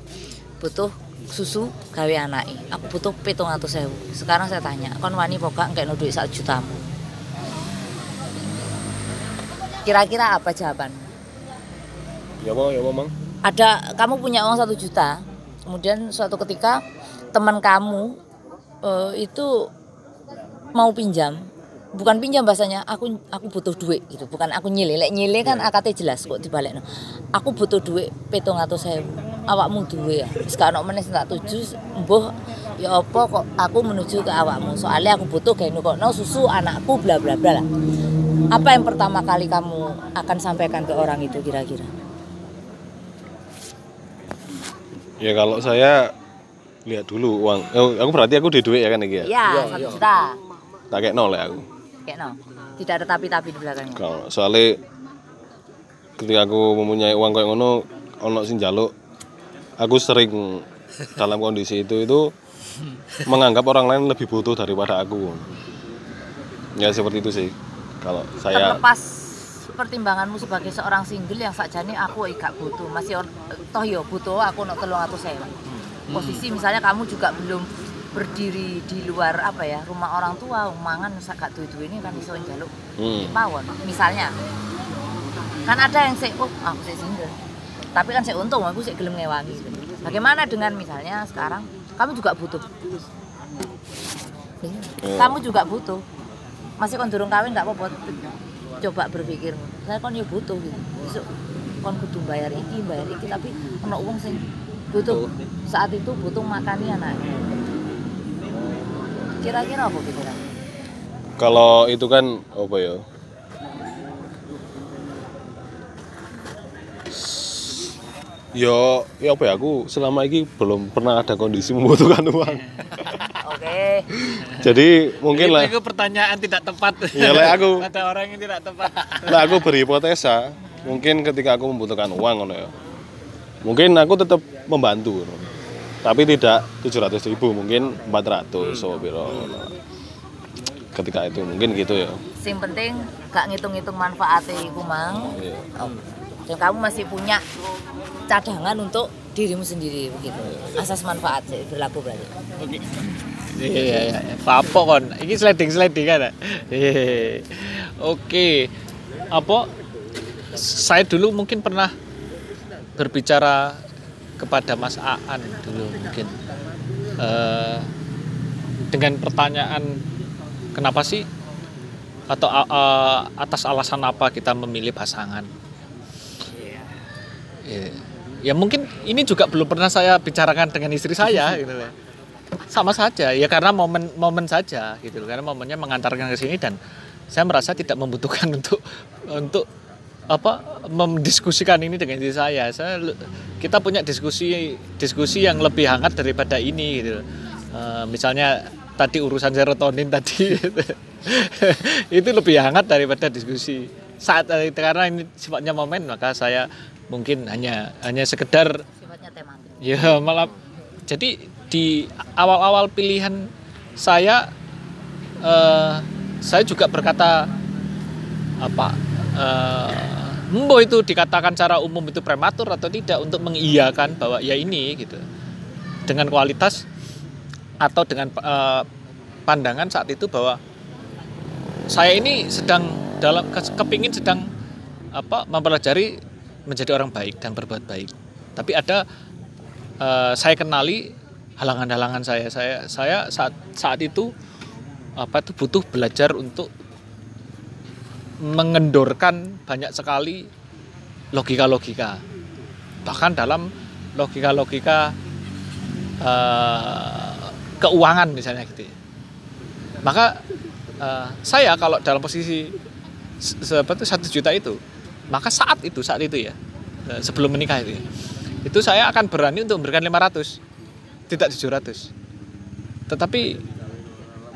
butuh susu gawe anaki aku butuh pitung atau sewu sekarang saya tanya kon wani pokok enggak duit satu jutamu? Kira-kira apa jawaban Ya mau, ya mau, Mang. ada kamu punya uang satu juta. Kemudian suatu ketika teman kamu eh, itu mau pinjam bukan pinjam bahasanya aku aku butuh duit gitu. Bukan aku nyile lek nyile kan akate jelas kok dibalik aku butuh duit petong atau saya awakmu duwe. Ya wis gak ono meneh tak tuju mbuh ya apa kok aku menuju ke awakmu. Soalnya aku butuh gawe no susu anakku bla bla bla lah. Apa yang pertama kali kamu akan sampaikan ke orang itu kira-kira? Ya kalau saya lihat dulu uang. Oh, aku berarti aku di duit ya kan iki ya. ya satu juta. Tak kayak nol ya aku. Kayak no tidak ada tapi-tapi di belakangnya. Kalau soalnya ketika aku mempunyai uang kayak ngono ono sing jaluk aku sering dalam kondisi itu itu menganggap orang lain lebih butuh daripada aku. Ya seperti itu sih. Kalau saya terlepas pertimbanganmu sebagai seorang single yang sakjane aku gak butuh. Masih toh yo butuh aku nak telung atau saya posisi misalnya kamu juga belum berdiri di luar apa ya rumah orang tua mangan sak gak duwe ini kan iso njaluk hmm, pawon misalnya. Kan ada yang sih oh aku sih single. Tapi kan saya untung aku sih gelem ngewangi. Bagaimana dengan misalnya sekarang kamu juga butuh? Ya. kamu juga butuh. Masih kon durung kawin nggak apa-apa coba berpikir saya kon ya butuh gitu. Besok kon kudu bayar iki bayar iki tapi ono uang sing butuh. Saat itu butuh makani anak kira-kira apa pikiran kalau itu kan apa ya? Yo, ya apa ya aku selama ini belum pernah ada kondisi membutuhkan uang. oke Jadi mungkin lah, Itu pertanyaan tidak tepat. Iya, lek aku. Ada orang yang tidak tepat. lah aku berhipotesa, mungkin ketika aku membutuhkan uang ngono ya. Mungkin aku tetap membantu. Tapi tidak 700 ribu, mungkin 400 so biro. Ketika itu mungkin gitu ya. sing penting gak ngitung-ngitung manfaatnya iku mang Iya. Oh. dan kamu masih punya cadangan untuk dirimu sendiri begitu asas manfaat sih berlaku berarti Oke. Iya iya iya. Apa kon? Iki sliding sliding kan? Iya. Oke. Apa? Saya dulu mungkin pernah berbicara kepada Mas Aan dulu mungkin Eh, dengan pertanyaan kenapa sih atau a- atas alasan apa kita memilih pasangan? Iya. Ya mungkin ini juga belum pernah saya bicarakan dengan istri saya gitu loh. Sama saja ya karena momen momen saja gitu loh. Karena momennya mengantarkan ke sini dan saya merasa tidak membutuhkan untuk untuk apa mendiskusikan ini dengan istri saya. Saya kita punya diskusi diskusi yang lebih hangat daripada ini gitu. Eh, misalnya tadi urusan serotonin tadi itu lebih hangat daripada diskusi saat eh, karena ini sifatnya momen maka saya mungkin hanya hanya sekedar sifatnya tematik ya malah jadi di awal-awal pilihan saya eh, saya juga berkata apa eh, Mbo itu dikatakan secara umum itu prematur atau tidak untuk mengiyakan bahwa ya ini gitu. Dengan kualitas atau dengan eh, pandangan saat itu bahwa saya ini sedang dalam ke- kepingin sedang apa mempelajari menjadi orang baik dan berbuat baik. Tapi ada eh, saya kenali halangan-halangan saya. Saya saya saat saat itu apa itu butuh belajar untuk mengendorkan banyak sekali logika-logika bahkan dalam logika-logika eh, keuangan misalnya gitu ya. maka eh, saya kalau dalam posisi se- seperti satu juta itu maka saat itu saat itu ya eh, sebelum menikah itu ya, itu saya akan berani untuk memberikan 500 tidak 700 tetapi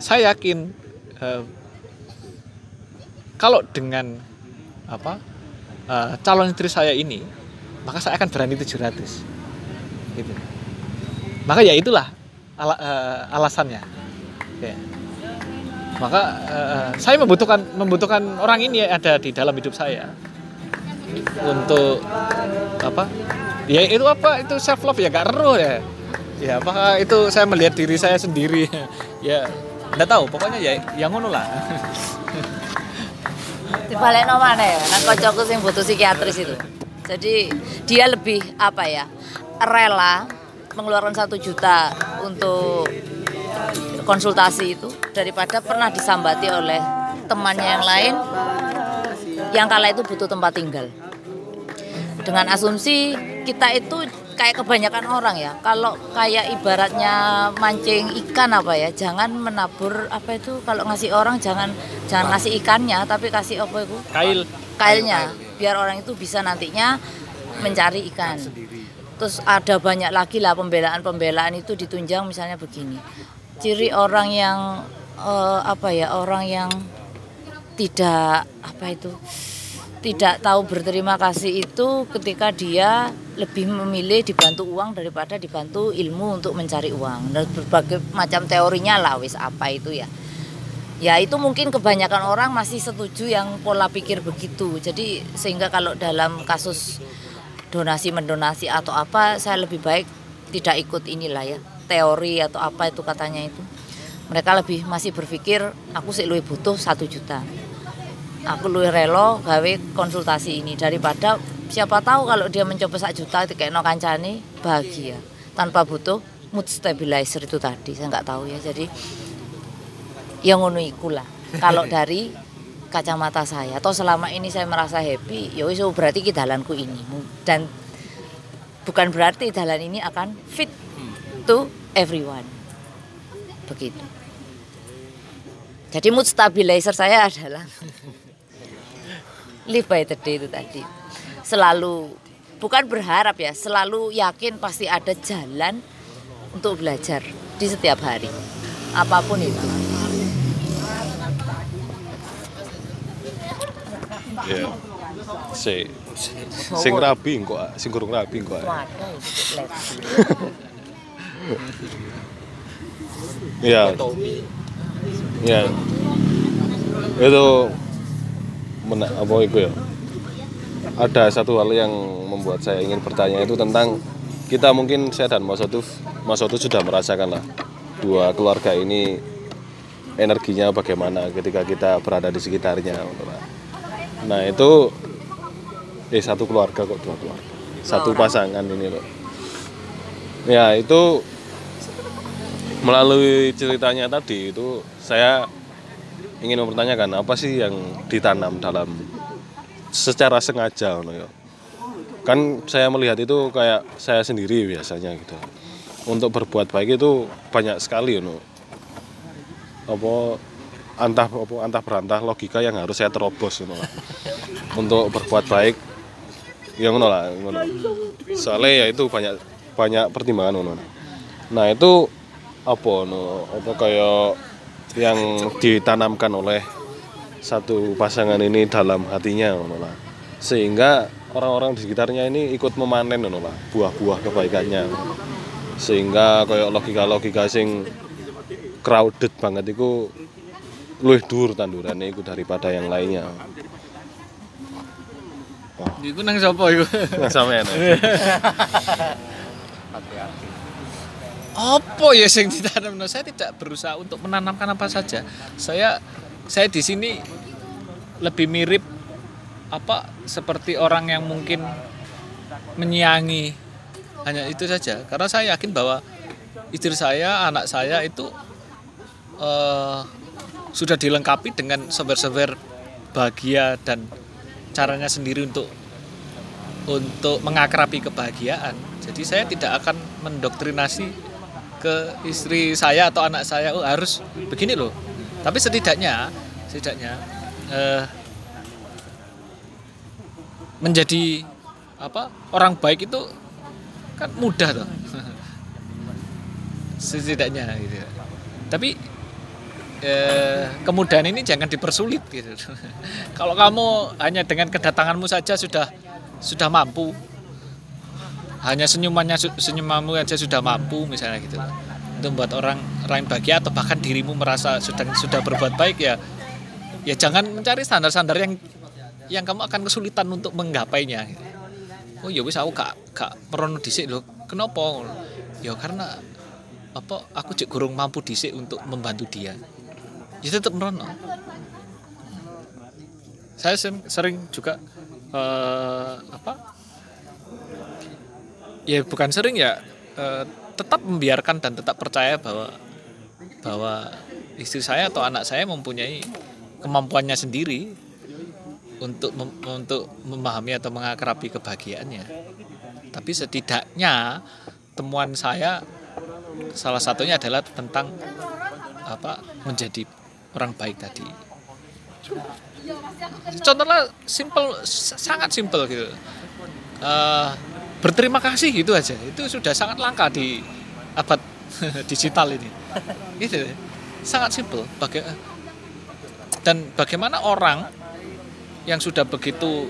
saya yakin eh, kalau dengan apa eh, calon istri saya ini maka saya akan berani 700 gitu. Maka ya itulah ala- eh, alasannya. Ya. maka eh, saya membutuhkan membutuhkan orang ini ada di dalam hidup saya. Untuk apa ya itu apa itu self love ya gak eruh ya. Ya apakah itu saya melihat diri saya sendiri. Ya nggak tahu pokoknya ya yang ngono lah dibalik no mana ya nang kocokku sing butuh psikiatris itu. Jadi dia lebih apa ya rela mengeluarkan satu juta untuk konsultasi itu daripada pernah disambati oleh temannya yang lain yang kala itu butuh tempat tinggal. Dengan asumsi kita itu kayak kebanyakan orang ya. Kalau kayak ibaratnya mancing ikan apa ya jangan menabur apa itu kalau ngasih orang jangan jangan ngasih ikannya tapi kasih apa itu? Kail. kailnya biar orang itu bisa nantinya mencari ikan. Terus ada banyak lagi lah pembelaan-pembelaan itu ditunjang misalnya begini. Ciri orang yang eh, apa ya orang yang tidak apa itu tidak tahu berterima kasih itu ketika dia lebih memilih dibantu uang daripada dibantu ilmu untuk mencari uang. Dan berbagai macam teorinya lah wis apa itu ya. Ya itu mungkin kebanyakan orang masih setuju yang pola pikir begitu. Jadi sehingga kalau dalam kasus donasi mendonasi atau apa saya lebih baik tidak ikut inilah ya teori atau apa itu katanya itu. Mereka lebih masih berpikir aku sih lebih butuh satu juta aku lebih relo gawe konsultasi ini. Daripada siapa tahu kalau dia mencoba satu juta itu kayak no kancane bahagia. Tanpa butuh mood stabilizer itu tadi saya nggak tahu ya. Jadi yang ngono iku lah kalau dari kacamata saya atau selama ini saya merasa happy ya wis oh, berarti ki dalanku ini dan bukan berarti dalan ini akan fit to everyone. Begitu. Jadi mood stabilizer saya adalah live by the day itu tadi selalu bukan berharap ya selalu yakin pasti ada jalan untuk belajar di setiap hari apa pun itu Ya. Si sing rabi kok, sing kurang rabi kok. Les. Ya. Ya. Itu apa itu ya? Ada satu hal yang membuat saya ingin bertanya itu tentang kita mungkin saya dan Mas Otuf, Mas Otuf sudah merasakan lah dua keluarga ini energinya bagaimana ketika kita berada di sekitarnya. Nah itu eh satu keluarga kok dua keluarga, satu pasangan ini loh. Ya itu melalui ceritanya tadi itu saya ingin mempertanyakan apa sih yang ditanam dalam secara sengaja ya. Kan saya melihat itu kayak saya sendiri biasanya gitu. Untuk berbuat baik itu banyak sekali ono. Apa antah apa antah berantah logika yang harus saya terobos lah. Untuk berbuat baik ya ngono lah ngono. Soalnya ya itu banyak banyak pertimbangan ngono. Nah, itu apa no apa kayak yang ditanamkan oleh satu pasangan ini dalam hatinya lah. Sehingga orang-orang di sekitarnya ini ikut memanen lah buah-buah kebaikannya. Sehingga kayak logika-logika sing crowded banget itu luwih dhuwur tandurane iku daripada yang lainnya. Iku nang sapa iku? Nah, sampean. Apa ya sing ditanamno? Saya tidak berusaha untuk menanamkan apa saja. Saya saya di sini lebih mirip apa seperti orang yang mungkin menyiangi hanya itu saja. Karena saya yakin bahwa istri saya, anak saya itu eh, sudah dilengkapi dengan software-software bahagia dan caranya sendiri untuk untuk mengakrabi kebahagiaan. Jadi saya tidak akan mendoktrinasi ke istri saya atau anak saya oh harus begini loh. Tapi setidaknya setidaknya eh, menjadi apa orang baik itu kan mudah tuh setidaknya gitu. Tapi eh, kemudahan ini jangan dipersulit gitu. Kalau kamu hanya dengan kedatanganmu saja sudah sudah mampu, hanya senyumannya senyumanmu aja sudah mampu misalnya gitu. Untuk membuat orang lain bahagia atau bahkan dirimu merasa sudah sudah berbuat baik ya ya jangan mencari standar-standar yang yang kamu akan kesulitan untuk menggapainya. Oh ya wis aku gak gak merono dhisik lho. Kenapa? Ya karena apa aku cek kurang mampu dhisik untuk membantu dia. Ya tetap merono. Saya sering, juga eh, apa ya bukan sering ya eh, tetap membiarkan dan tetap percaya bahwa bahwa istri saya atau anak saya mempunyai kemampuannya sendiri untuk mem- untuk memahami atau mengakrabi kebahagiaannya. Tapi setidaknya temuan saya salah satunya adalah tentang apa menjadi orang baik tadi. Contohnya simple, sangat simple gitu. Eh, berterima kasih gitu aja. Itu sudah sangat langka di abad digital ini. Gitu. Sangat simple. Baga- dan bagaimana orang yang sudah begitu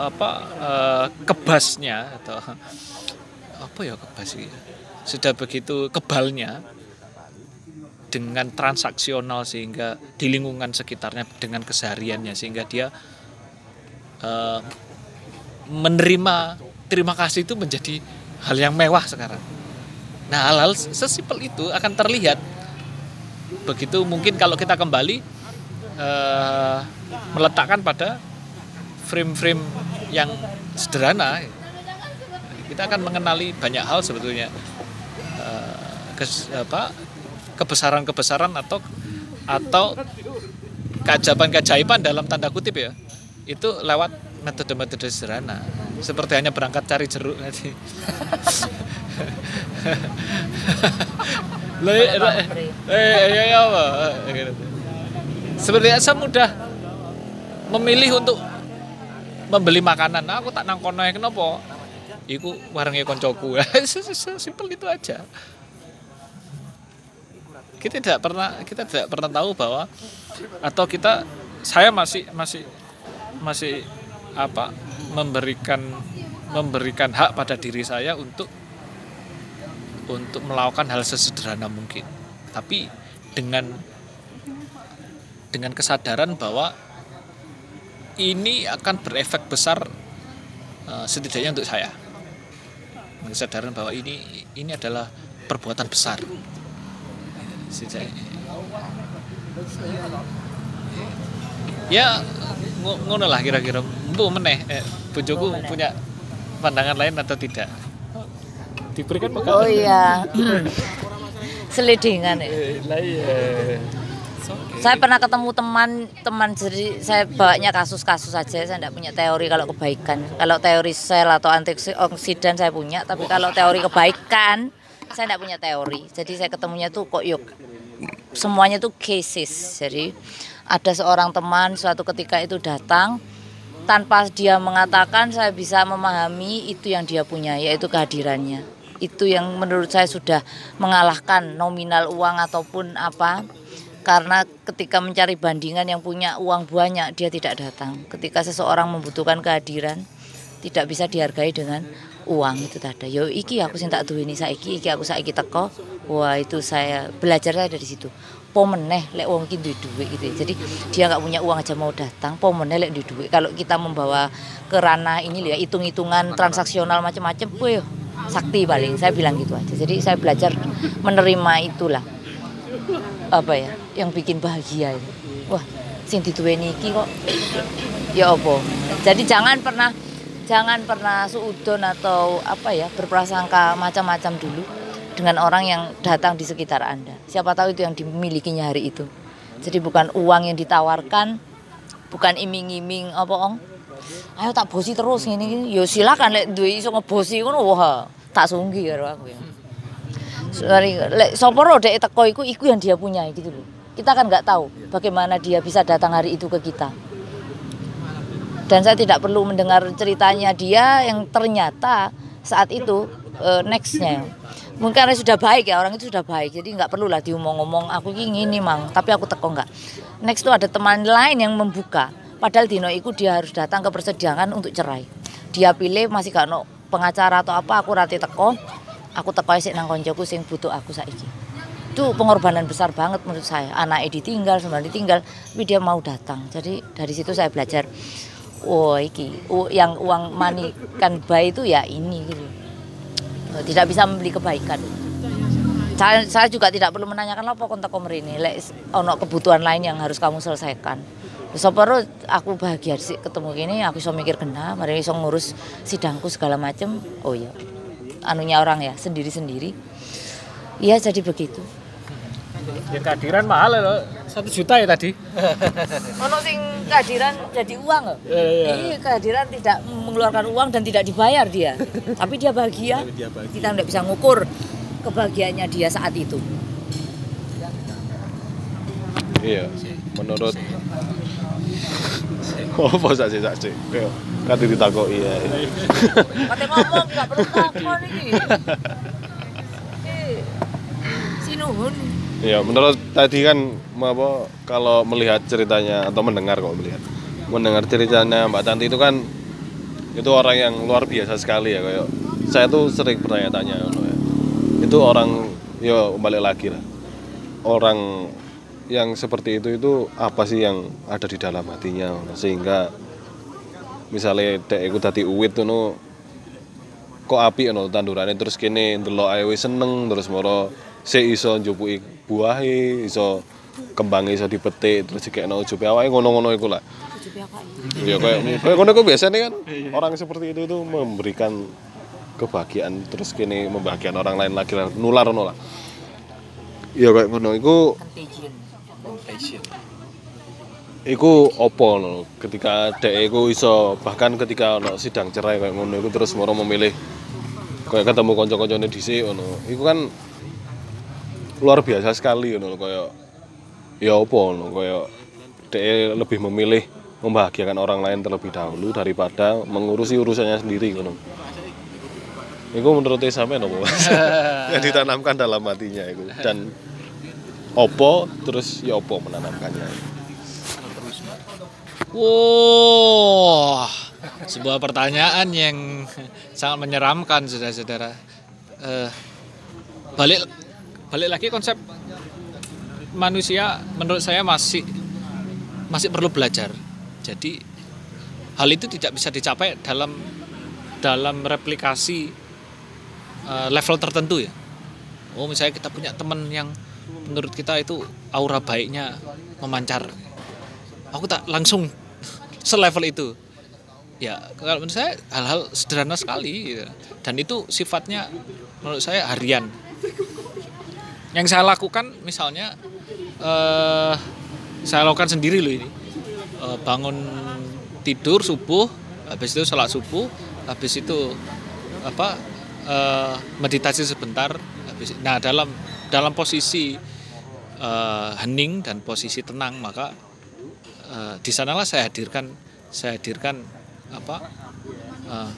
apa eh, kebasnya atau apa ya kebas sih? sudah begitu kebalnya dengan transaksional sehingga di lingkungan sekitarnya dengan kesehariannya sehingga dia eh, menerima terima kasih itu menjadi hal yang mewah sekarang. Nah hal-hal sesimpel itu akan terlihat begitu mungkin kalau kita kembali eh, meletakkan pada frame-frame yang sederhana kita akan mengenali banyak hal sebetulnya apa kebesaran-kebesaran atau atau keajaiban-keajaiban dalam tanda kutip ya itu lewat metode-metode sederhana seperti hanya berangkat cari jeruk nanti eh, eh, eh, ya, ya, apa? Eh, gitu. Seperti saya mudah memilih untuk membeli makanan. Nah, aku tak nang kono ae, kenapa? Iku warungnya koncoku. Simpel itu aja. Kita tidak pernah kita tidak pernah tahu bahwa atau kita saya masih masih masih apa memberikan memberikan hak pada diri saya untuk untuk melakukan hal sesederhana mungkin. Tapi dengan dengan kesadaran bahwa ini akan berefek besar eh, setidaknya untuk saya. Kesadaran bahwa ini ini adalah perbuatan besar. Setidaknya. Ya ngono lah kira-kira. Bu meneh eh, bojoku punya pandangan lain atau tidak? Diberikan Oh iya. Selidingan ya. Lah iya. Saya pernah ketemu teman teman jadi saya bawanya kasus-kasus saja. Saya tidak punya teori kalau kebaikan. Kalau teori sel atau antioksidan saya punya, tapi kalau teori kebaikan saya tidak punya teori. Jadi saya ketemunya tuh kok yuk semuanya tuh cases. Jadi ada seorang teman suatu ketika itu datang tanpa dia mengatakan saya bisa memahami itu yang dia punya yaitu kehadirannya. Itu yang menurut saya sudah mengalahkan nominal uang ataupun apa karena ketika mencari bandingan yang punya uang banyak dia tidak datang. Ketika seseorang membutuhkan kehadiran tidak bisa dihargai dengan uang itu tadi. Yo iki aku sing tak duweni saiki, iki aku saiki teko. Wah, itu saya belajar saya dari situ. Po meneh lek wong iki duwe duit gitu. Jadi dia nggak punya uang aja mau datang, po meneh lek duwe duit. Kalau kita membawa ke ranah ini ya hitung-hitungan transaksional macam-macam, weh sakti paling. Saya bilang gitu aja. Jadi saya belajar menerima itulah apa ya yang bikin bahagia itu wah sing dituweni iki kok ya apa jadi jangan pernah jangan pernah suudon atau apa ya berprasangka macam-macam dulu dengan orang yang datang di sekitar anda siapa tahu itu yang dimilikinya hari itu jadi bukan uang yang ditawarkan bukan iming-iming apa ong ayo tak bosi terus ini yo silakan lek duwe iso ngebosi ngono wah tak sunggi karo aku ya Sorry, lek sapa ro dek teko iku iku yang dia punya gitu loh. Kita kan nggak tahu bagaimana dia bisa datang hari itu ke kita. Dan saya tidak perlu mendengar ceritanya dia yang ternyata saat itu eh, nextnya. Mungkin karena sudah baik ya orang itu sudah baik, jadi nggak perlu lah diomong-ngomong aku ini ini mang, tapi aku teko nggak. Next itu ada teman lain yang membuka. Padahal dino itu dia harus datang ke persidangan untuk cerai. Dia pilih masih gak no pengacara atau apa, aku rati teko, aku teko sik nang koncoku sing butuh aku saiki. Itu pengorbanan besar banget menurut saya. Anaknya ditinggal, semua ditinggal, tapi dia mau datang. Jadi dari situ saya belajar, oh iki, yang uang money kan buy itu ya ini gitu. Tidak bisa membeli kebaikan. Saya, saya juga tidak perlu menanyakan apa kontak komer ini. Lek ono kebutuhan lain yang harus kamu selesaikan. Soporo aku bahagia sih ketemu gini, aku bisa mikir kena, mari bisa ngurus sidangku segala macem. Oh iya, anunya orang ya sendiri-sendiri. Iya jadi begitu. Ya kehadiran mahal loh. Satu juta ya tadi Ono sing kehadiran jadi uang loh. Iya, iya. Ini kehadiran tidak mengeluarkan uang dan tidak dibayar dia. Tapi dia bahagia. Dia bahagia. Kita tidak bisa ngukur kebahagiaannya dia saat itu. Iya. Menurut Oh, apa saja saja. Kayak kate ditakoki ya. Kata ngomong nggak perlu ngomong ini. Eh, Si Nuhun. Ya, menurut tadi kan apa kalau melihat ceritanya atau mendengar kok melihat mendengar ceritanya Mbak Tanti itu kan itu orang yang luar biasa sekali ya kayak saya tuh sering bertanya-tanya gitu ya. Itu orang ya balik lagi lah. Orang yang seperti itu itu apa sih yang ada di dalam hatinya sehingga misalnya dek iku dadi uwit ngono kok api ngono tandurane terus kene ndelok ae seneng terus moro sik iso njupuki buahe iso kembangnya iso dipetik terus dikekno ujube awake ngono-ngono iku lah. Ya kayak kayak ngono kok biasanya kan orang seperti itu itu memberikan kebahagiaan terus kene membahagiakan orang lain lagi lah, nular ngono lah. Ya kayak ngono. Iku. Passion. Iku opo no, ketika dek iku iso bahkan ketika ono sidang cerai kayak ngono iku terus moro memilih kayak ketemu kanca-kancane dhisik ngono. Iku kan luar biasa sekali ngono kayak ya opo ngono kayak dek lebih memilih membahagiakan orang lain terlebih dahulu daripada mengurusi urusannya sendiri ngono. Iku menurut sampean opo? yang ditanamkan dalam hatinya itu dan opo terus ya opo menanamkannya. Wah, sebuah pertanyaan yang sangat menyeramkan, saudara-saudara. Eh, balik balik lagi konsep manusia, menurut saya masih masih perlu belajar. Jadi hal itu tidak bisa dicapai dalam dalam replikasi eh, level tertentu ya. Oh, misalnya kita punya teman yang menurut kita itu aura baiknya memancar. Aku tak langsung selevel itu ya kalau menurut saya hal-hal sederhana sekali gitu. dan itu sifatnya menurut saya harian yang saya lakukan misalnya eh, saya lakukan sendiri loh ini. Eh, bangun tidur subuh habis itu sholat subuh habis itu apa eh, meditasi sebentar habis nah dalam dalam posisi eh, hening dan posisi tenang maka eh, di sanalah saya hadirkan saya hadirkan apa eh,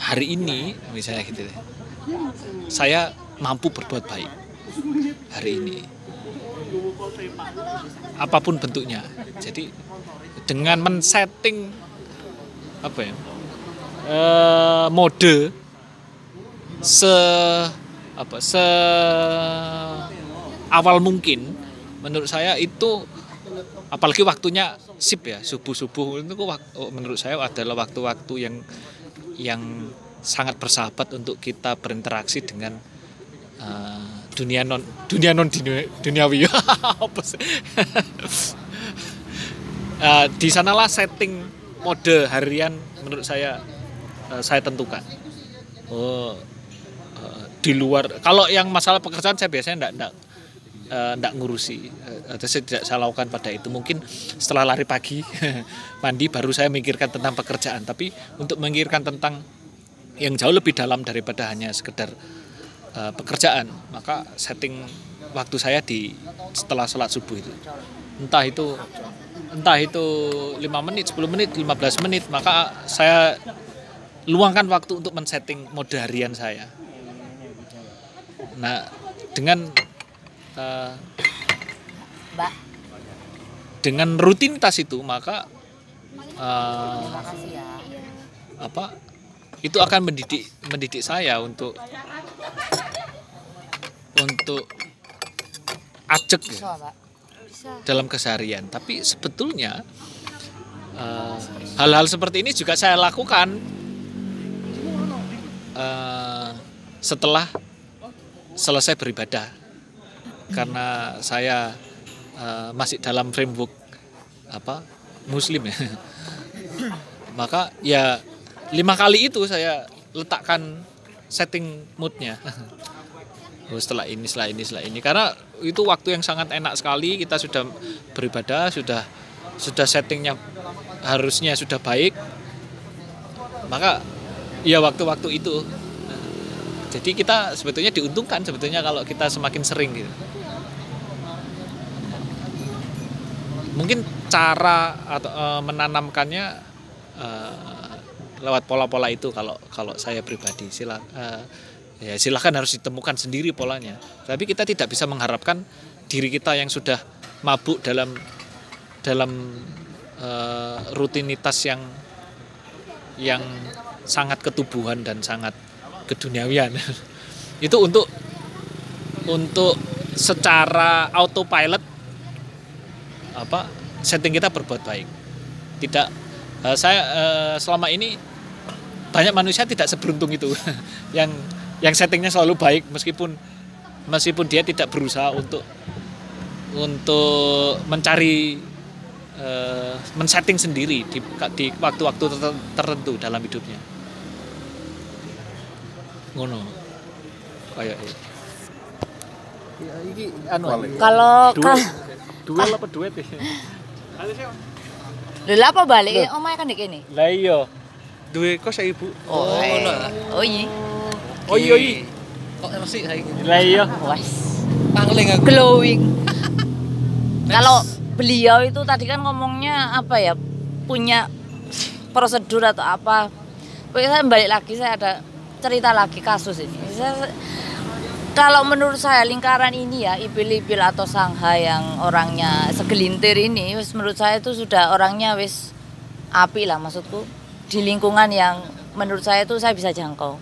hari ini misalnya gitu. Saya mampu berbuat baik hari ini. Apa pun bentuknya. Jadi dengan men-setting apa ya eh, mode se apa se awal mungkin menurut saya itu apalagi waktunya sip ya subuh subuh itu oh, menurut saya adalah waktu-waktu yang yang sangat bersahabat untuk kita berinteraksi dengan eh, dunia non dunia non dunia, duniawi. Apa sih? Eh, di sanalah setting mode harian menurut saya eh, saya tentukan. Oh eh, di luar kalau yang masalah pekerjaan saya biasanya enggak enggak eh, enggak ngurusi. Atau saya tidak saya lakukan pada itu. Mungkin setelah lari pagi mandi baru saya mikirkan tentang pekerjaan. Tapi untuk memikirkan tentang yang jauh lebih dalam daripada hanya sekedar eh, pekerjaan maka setting waktu saya di setelah sholat subuh itu. Entah itu entah itu 5 menit 10 menit 15 menit maka saya luangkan waktu untuk men-setting mode harian saya. Nah dengan Mbak, dengan rutinitas itu maka ya. apa itu akan mendidik mendidik saya untuk untuk ajak ya, dalam keseharian. Tapi sebetulnya eh, hal-hal seperti ini juga saya lakukan. Eh, setelah selesai beribadah. Karena saya eh, masih dalam framework apa muslim ya. Maka ya lima kali itu saya letakkan setting moodnya. Oh, setelah ini setelah ini setelah ini. Karena itu waktu yang sangat enak sekali. Kita sudah beribadah sudah sudah settingnya harusnya sudah baik. Maka ya waktu-waktu itu. Jadi kita sebetulnya diuntungkan sebetulnya kalau kita semakin sering gitu. Mungkin cara atau eh, menanamkannya eh, lewat pola-pola itu kalau kalau saya pribadi. Sila eh, ya silahkan harus ditemukan sendiri polanya. Tapi kita tidak bisa mengharapkan diri kita yang sudah mabuk dalam dalam eh, rutinitas yang yang sangat ketubuhan dan sangat keduniawian. Itu untuk untuk secara autopilot apa setting kita berbuat baik. Tidak eh, saya selama ini banyak manusia tidak seberuntung itu. Yang yang settingnya selalu baik meskipun meskipun dia tidak berusaha untuk untuk mencari eh, men-setting sendiri di di waktu-waktu terten- tertentu dalam hidupnya. Ngono. Kayak ya iki anu Kalau duel ka- duel apa duet ya Lho lah apa balik? Omahe kan di kene. lah iya duwe kok saya ibu Oh, ngono. oh iya. oh iya iya Kok resik saiki? lah iya Wes. Pangling aku. glowing. Kalau beliau itu tadi kan ngomongnya apa ya punya prosedur atau apa. Pokoknya saya balik lagi saya ada cerita lagi kasus ini. Saya- kalau menurut saya lingkaran ini ya ibil-ibil atau sangha yang orangnya segelintir ini menurut saya itu sudah orangnya wis api lah maksudku di lingkungan yang menurut saya itu saya bisa jangkau.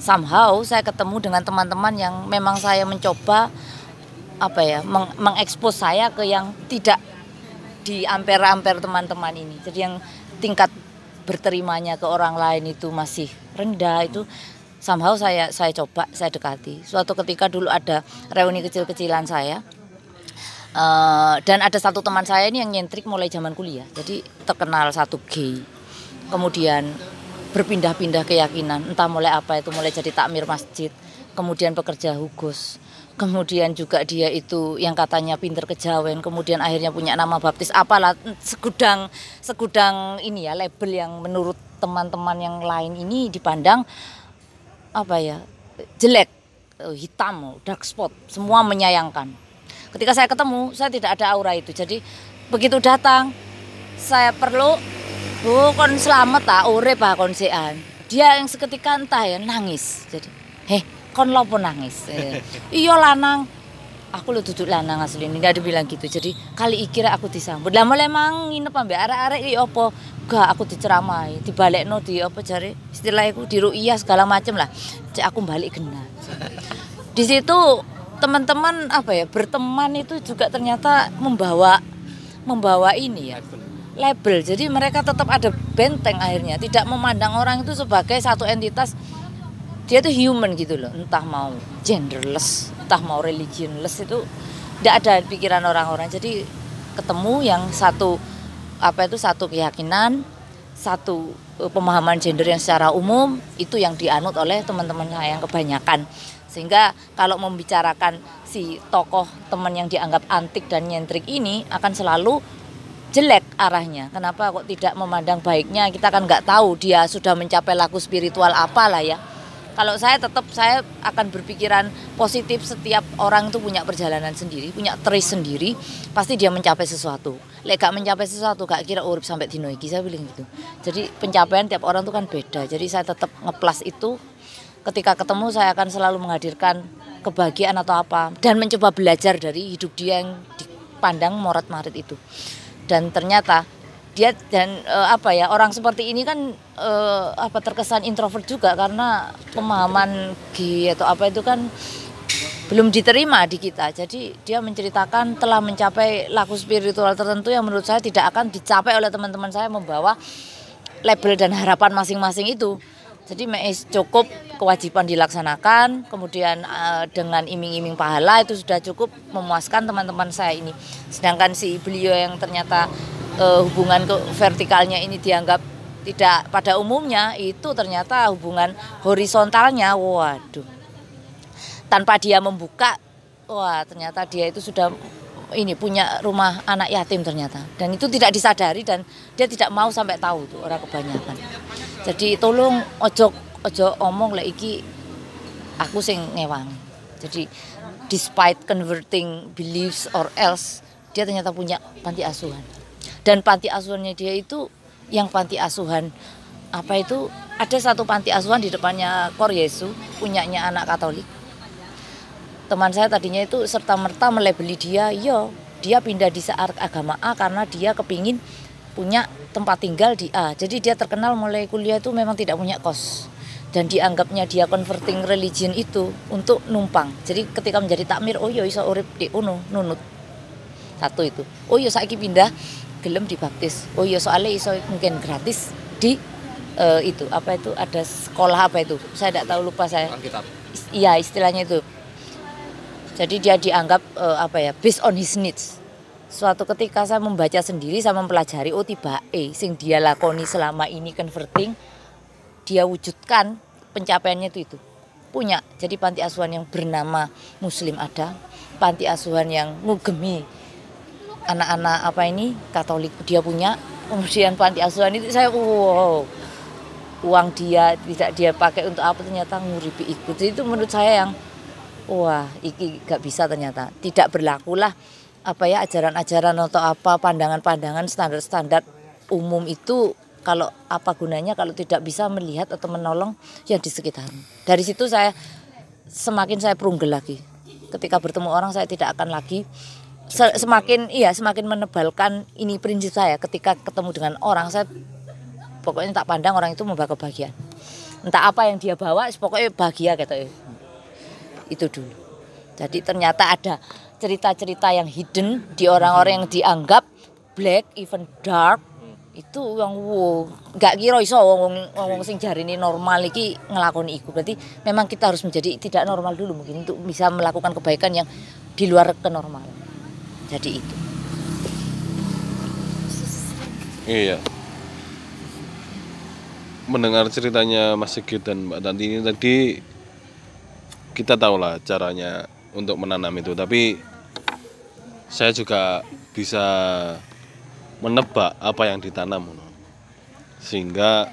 Somehow saya ketemu dengan teman-teman yang memang saya mencoba apa ya meng- mengekspos saya ke yang tidak di ampere-ampere teman-teman ini. Jadi yang tingkat berterimanya ke orang lain itu masih rendah itu somehow saya saya coba saya dekati. Suatu ketika dulu ada reuni kecil-kecilan saya Eh, dan ada satu teman saya ini yang nyentrik mulai zaman kuliah. Jadi terkenal satu gay kemudian berpindah-pindah keyakinan entah mulai apa itu mulai jadi takmir masjid kemudian pekerja hugus kemudian juga dia itu yang katanya pinter kejawen kemudian akhirnya punya nama baptis apalah segudang segudang ini ya label yang menurut teman-teman yang lain ini dipandang apa ya jelek hitam dark spot semua menyayangkan. Ketika saya ketemu saya tidak ada aura itu jadi begitu datang saya perlu bu kon selamat tak urip ah kon sean dia yang seketika entah ya nangis. Jadi heh kon lopo nangis? Eh, iya lanang aku lu duduk lanang asli ini nggak dibilang gitu. Jadi kali ikira aku disambut. Lah mulai mang nginep ambek arek-arek iki opo? Gak aku diceramai dibalekno di apa jare istilahku di ru'iyah segala macem lah. Cek aku balik kena di situ teman-teman apa ya berteman itu juga ternyata membawa membawa ini ya label. Jadi mereka tetap ada benteng akhirnya. Tidak memandang orang itu sebagai satu entitas. Dia tuh human gitu loh. Entah mau genderless entah mau religionless itu tidak ada pikiran orang-orang. Jadi ketemu yang satu apa itu satu keyakinan satu eh, pemahaman gender yang secara umum itu yang dianut oleh teman-teman saya yang kebanyakan. Sehingga kalau membicarakan si tokoh teman yang dianggap antik dan nyentrik ini akan selalu jelek arahnya. Kenapa kok tidak memandang baiknya? Kita kan nggak tahu dia sudah mencapai laku spiritual apa lah ya. Kalau saya tetap saya akan berpikiran positif setiap orang itu punya perjalanan sendiri, punya trace sendiri, pasti dia mencapai sesuatu. Lek mencapai sesuatu gak kira urip sampai dino iki saya bilang gitu. Jadi pencapaian tiap orang itu kan beda. Jadi saya tetap ngeplas itu ketika ketemu saya akan selalu menghadirkan kebahagiaan atau apa dan mencoba belajar dari hidup dia yang dipandang morat marit itu dan ternyata dia dan eh, apa ya orang seperti ini kan eh, apa terkesan introvert juga karena pemahaman G atau apa itu kan belum diterima di kita. Jadi dia menceritakan telah mencapai laku spiritual tertentu yang menurut saya tidak akan dicapai oleh teman-teman saya membawa label dan harapan masing-masing itu jadi cukup kewajiban dilaksanakan, kemudian eh, dengan iming-iming pahala itu sudah cukup memuaskan teman-teman saya ini. Sedangkan si beliau yang ternyata eh, hubungan ke vertikalnya ini dianggap tidak pada umumnya itu ternyata hubungan horizontalnya, waduh. tanpa dia membuka wah ternyata dia itu sudah ini punya rumah anak yatim ternyata dan itu tidak disadari dan dia tidak mau sampai tahu tuh orang kebanyakan jadi tolong ojo ojo omong lah iki aku sing ngewang. Jadi despite converting beliefs or else dia ternyata punya panti asuhan. Dan panti asuhannya dia itu yang panti asuhan apa itu ada satu panti asuhan di depannya Kor Yesu punyanya anak Katolik. Teman saya tadinya itu serta merta melebeli dia yo dia pindah di saat agama A karena dia kepingin punya tempat tinggal di A. Jadi dia terkenal mulai kuliah itu memang tidak punya kos. Dan dianggapnya dia converting religion itu untuk numpang. Jadi ketika menjadi takmir oh yo iso urip di uno nunut. Satu itu. Oh yo saiki pindah gelem dibaptis. Oh yo soalnya iso mungkin gratis di eh, itu. Apa itu? Ada sekolah apa itu? Saya tidak tahu lupa saya. Iya istilahnya itu. Jadi dia dianggap eh, apa ya based on his needs suatu ketika saya membaca sendiri saya mempelajari oh tiba eh sing dia lakoni selama ini converting dia wujudkan pencapaiannya itu itu. Punya. Jadi panti asuhan yang bernama muslim ada panti asuhan yang ngugemi anak-anak apa ini Katolik dia punya. Kemudian panti asuhan itu saya wow uang dia tidak dia pakai untuk apa ternyata nguripi ikut. Itu menurut saya yang wah iki gak bisa ternyata. Tidak berlakulah apa ya ajaran-ajaran atau apa pandangan-pandangan standar-standar umum itu kalau apa gunanya kalau tidak bisa melihat atau menolong yang di sekitar. Dari situ saya semakin saya perunggel lagi. Ketika bertemu orang saya tidak akan lagi se- semakin iya semakin menebalkan ini prinsip saya. Ketika ketemu dengan orang saya pokoknya tak pandang orang itu membawa kebahagiaan. Entah apa yang dia bawa pokoknya bahagia gitu. Itu dulu. Jadi ternyata ada cerita-cerita yang hidden di orang-orang yang dianggap black even dark itu yang wow nggak kira iso wong wong sing ini normal iki ngelakoni iku. Berarti memang kita harus menjadi tidak normal dulu mungkin untuk bisa melakukan kebaikan yang di luar kenormalan. Jadi itu. Iya. Mendengar ceritanya Mas Sigit dan Mbak Tanti ini tadi kita tahu lah caranya untuk menanam itu, tapi saya juga bisa menebak apa yang ditanam sehingga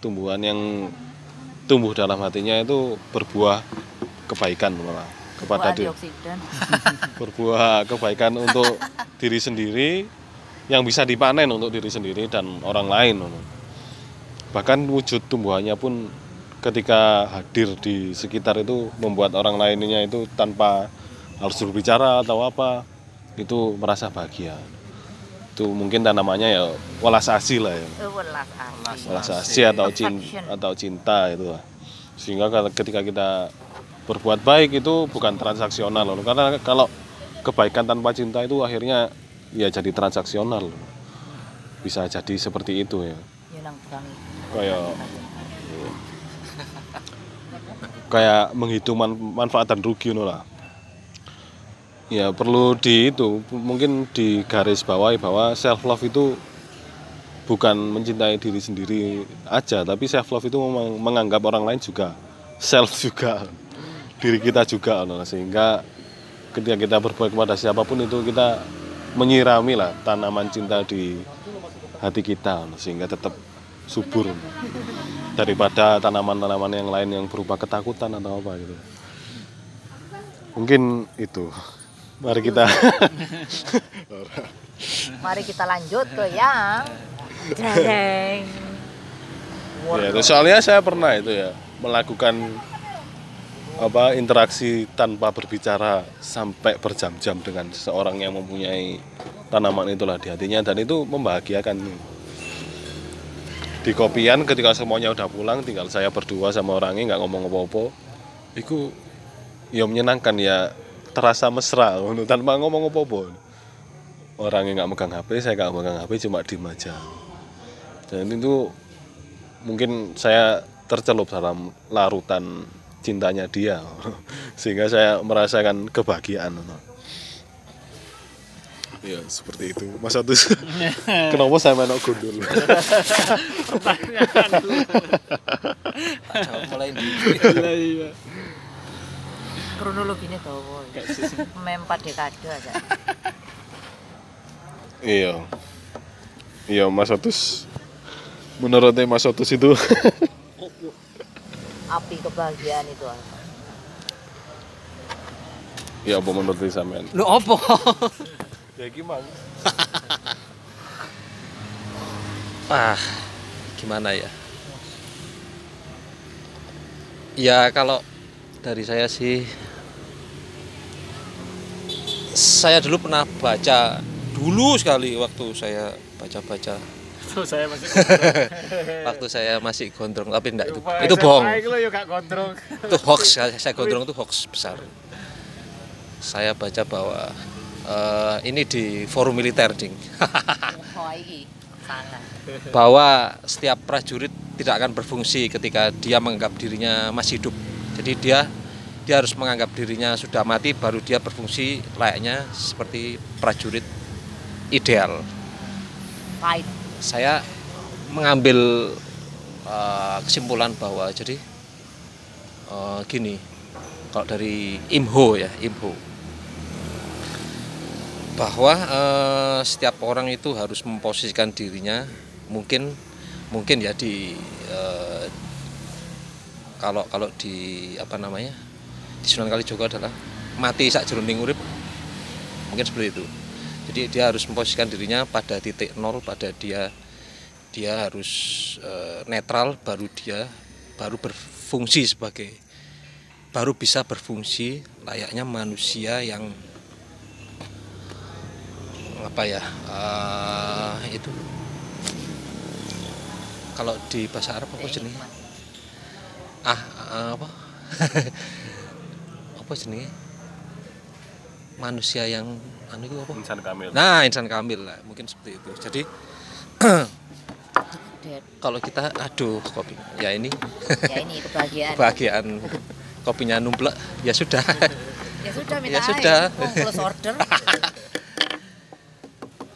tumbuhan yang tumbuh dalam hatinya itu berbuah kebaikan malah kepada diri berbuah kebaikan untuk diri sendiri yang bisa dipanen untuk diri sendiri dan orang lain. Bahkan wujud tumbuhannya pun ketika hadir di sekitar itu membuat orang lainnya itu tanpa harus berbicara atau apa itu merasa bahagia. Itu mungkin tanamannya ya welas asih lah ya. welas Welas asih atau cinta atau cinta itu lah. Sehingga ketika kita berbuat baik itu bukan transaksional loh. Karena kalau kebaikan tanpa cinta itu akhirnya ya jadi transaksional. Bisa jadi seperti itu ya. ya Kayak kayak menghitung man- manfaat dan rugi ngono lah. Ya perlu di itu mungkin di garis bawahi bahwa self love itu bukan mencintai diri sendiri aja, tapi self love itu menganggap orang lain juga self juga diri kita juga sehingga ketika kita berbuat kepada siapa pun itu kita menyirami lah tanaman cinta di hati kita sehingga tetap subur daripada tanaman-tanaman yang lain yang berupa ketakutan atau apa gitu. Mungkin itu. Mari kita. Mari kita lanjut ke yang Jreng. ya, itu soalnya saya pernah itu ya melakukan apa interaksi tanpa berbicara sampai berjam-jam dengan seseorang yang mempunyai tanaman itulah di hatinya dan itu membahagiakan. Di kopian ketika semuanya udah pulang tinggal saya berdua sama orangnya nggak ngomong apa-apa itu ya menyenangkan ya terasa mesra ngono, tanpa ngomong apa-apa. Orangnya nggak megang HP saya nggak megang HP cuma diem aja. Dan itu mungkin saya tercelup dalam larutan cintanya dia. Sehingga saya merasakan kebahagiaan ya seperti itu. Mas Atus kenapa saya main gundul? Mulai di Iya, iya. Kronologinya dawa mempat dekade aja Iya. Iya, Mas Otus. Menurutnya Mas Otus itu api kebahagiaan itu apa ya apa menurut sampean? Lu opo? Ya gimana? Ah, gimana ya? Ya kalau dari saya sih saya dulu pernah baca dulu sekali waktu saya baca-baca. Tuh saya masih waktu saya masih gondrong tapi enggak itu? Itu bohong. Itu hoax saya, saya gondrong itu hoax besar. Saya baca bahwa eh, ini di forum militer ding. Oh bahwa setiap prajurit tidak akan berfungsi ketika dia menganggap dirinya masih hidup. Jadi dia dia harus menganggap dirinya sudah mati baru dia berfungsi layaknya seperti prajurit ideal. fight Saya mengambil uh, kesimpulan bahwa jadi uh, gini kalau dari IMHO ya IMHO bahwa uh, setiap orang itu harus memposisikan dirinya mungkin mungkin ya di eh, kalau kalau di apa namanya di Sunan Kalijogo adalah mati sak jroning urip mungkin seperti itu. Jadi dia harus memposisikan dirinya pada titik nol pada dia dia harus eh, netral baru dia baru berfungsi sebagai baru bisa berfungsi layaknya manusia yang apa ya eh, itu. Kalau di bahasa Arab apa jenis ah eh, apa? Apa jenis manusia yang anu itu apa? Insan Kamil. nah insan kamil lah mungkin seperti itu. Jadi kalau kita aduh kopi. Ya ini. Ya ini kebahagiaan. Bagian kopinya numplek. Ya sudah. Ya sudah minta Ya sudah. air. Oh, close order.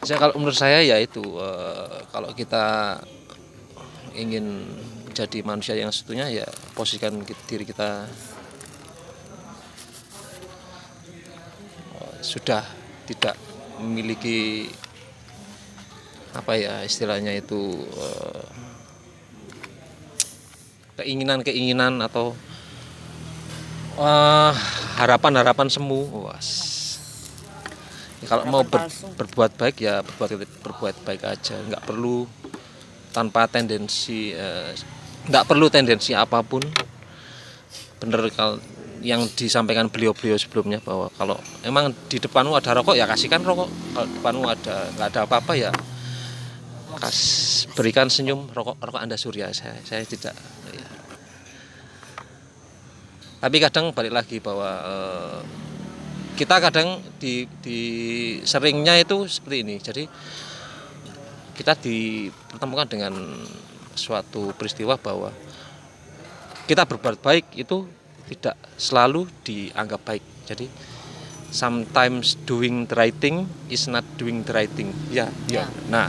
Saya kalau menurut saya ya itu eh, kalau kita ingin jadi manusia yang satunya ya posisikan diri kita sudah tidak memiliki apa ya istilahnya itu eh, keinginan-keinginan atau eh, harapan-harapan semu Was. Ya, kalau mau ber- palsu. berbuat baik ya berbuat berbuat baik aja nggak perlu tanpa tendensi eh, nggak perlu tendensi apa pun. Bener kalau yang disampaikan beliau-beliau sebelumnya bahwa kalau emang di depanmu ada rokok ya kasihkan rokok. Kalau depanmu ada nggak ada apa-apa ya kas berikan senyum rokok rokok anda surya. Saya saya tidak ya. tapi kadang balik lagi bahwa eh, kita kadang di, di seringnya itu seperti ini. Jadi kita dipertemukan dengan suatu peristiwa bahwa kita berbuat baik itu tidak selalu dianggap baik. Jadi sometimes doing the right thing is not doing the right thing. Ya Ya. nah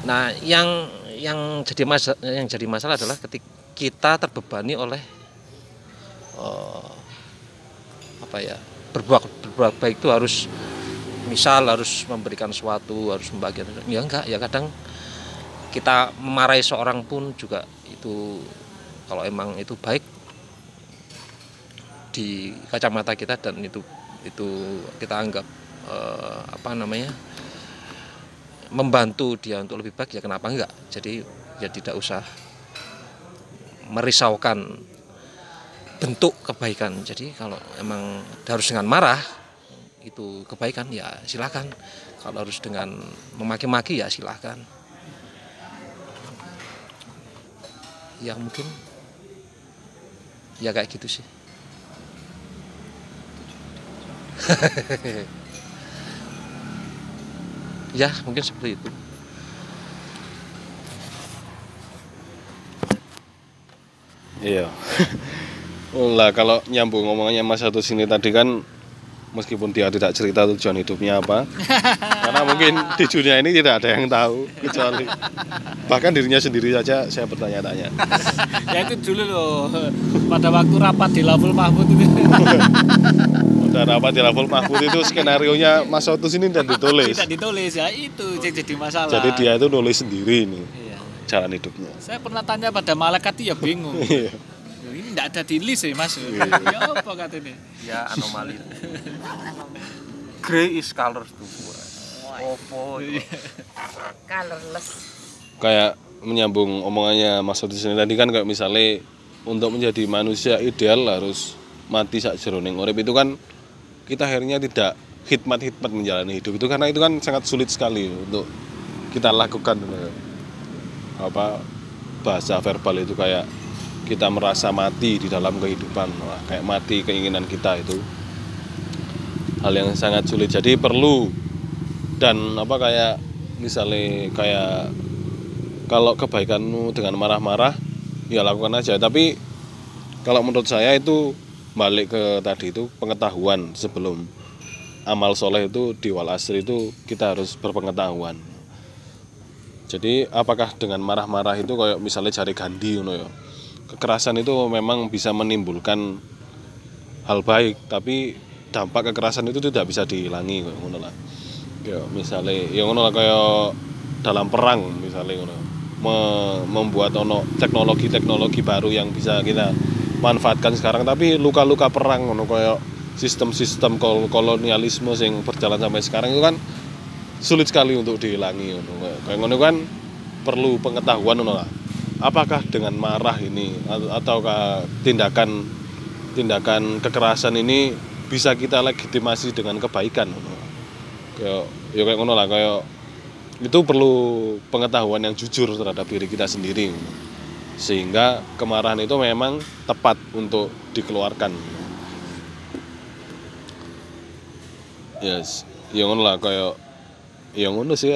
nah yang yang jadi masalah yang jadi masalah adalah ketika kita terbebani oleh eh, apa ya berbuat berbuat baik itu harus misal harus memberikan sesuatu harus membagikan ya enggak ya kadang kita memarahi seorang pun juga itu kalau emang itu baik di kacamata kita dan itu itu kita anggap eh, apa namanya membantu dia untuk lebih baik ya kenapa enggak? Jadi ya tidak usah merisaukan bentuk kebaikan. Jadi kalau emang harus dengan marah itu kebaikan ya silakan. Kalau harus dengan memaki-maki ya silakan ya mungkin. Ya kayak gitu sih. Ya mungkin seperti itu. Iya. lah kalau nyambung ngomongnya Mas satu sini tadi kan meskipun dia tidak cerita tujuan hidupnya apa karena mungkin di dunia ini tidak ada yang tahu kecuali bahkan dirinya sendiri saja saya bertanya-tanya. Ya itu dulu loh pada waktu rapat di Labul Mahfud itu. Udah rapat di level Mahfud itu skenario nya Mas Otus ini tidak ditulis. Tidak ditulis ya itu yang jadi masalah. Jadi dia itu nulis sendiri nih Iya. jalan hidupnya. Saya pernah tanya pada malaikat ya bingung. Iya. Ini tidak ada di list ya mas? Ya apa katanya? Ya anomali. Grey is color tuh opo colorless. Kayak menyambung omongannya Mas Otus ini tadi kan kayak misalnya untuk menjadi manusia ideal harus mati sak jeroning urip. Itu kan kita akhirnya tidak hikmat-hikmat menjalani hidup itu karena itu kan sangat sulit sekali untuk kita lakukan. Apa bahasa verbal itu kayak kita merasa mati di dalam kehidupan. Wah, kayak mati keinginan kita itu. Hal yang sangat sulit. Jadi perlu dan apa kayak misalnya kayak kalau kebaikanmu dengan marah-marah ya lakukan aja. Tapi kalau menurut saya itu balik ke tadi itu pengetahuan sebelum amal soleh itu di wal asri itu kita harus berpengetahuan. Jadi apakah dengan marah-marah itu kayak misalnya jari Gandhi ngono ya kekerasan itu memang bisa menimbulkan hal baik tapi dampak kekerasan itu tidak bisa dihilangi ngono misalnya ya ngono lah kayak dalam perang misalnya membuat ono teknologi-teknologi baru yang bisa kita manfaatkan sekarang tapi luka-luka perang ngono kayak sistem-sistem kol- kolonialisme yang berjalan sampai sekarang itu kan sulit sekali untuk dihilangi ngono. kayak ngono kan perlu pengetahuan ngono apakah dengan marah ini atau ataukah tindakan tindakan kekerasan ini bisa kita legitimasi dengan kebaikan? Kayak ya kayak ngono lah kayak itu perlu pengetahuan yang jujur terhadap diri kita sendiri. Sehingga kemarahan itu memang tepat untuk dikeluarkan. Yes ya ngono lah kayak ya ngono sih.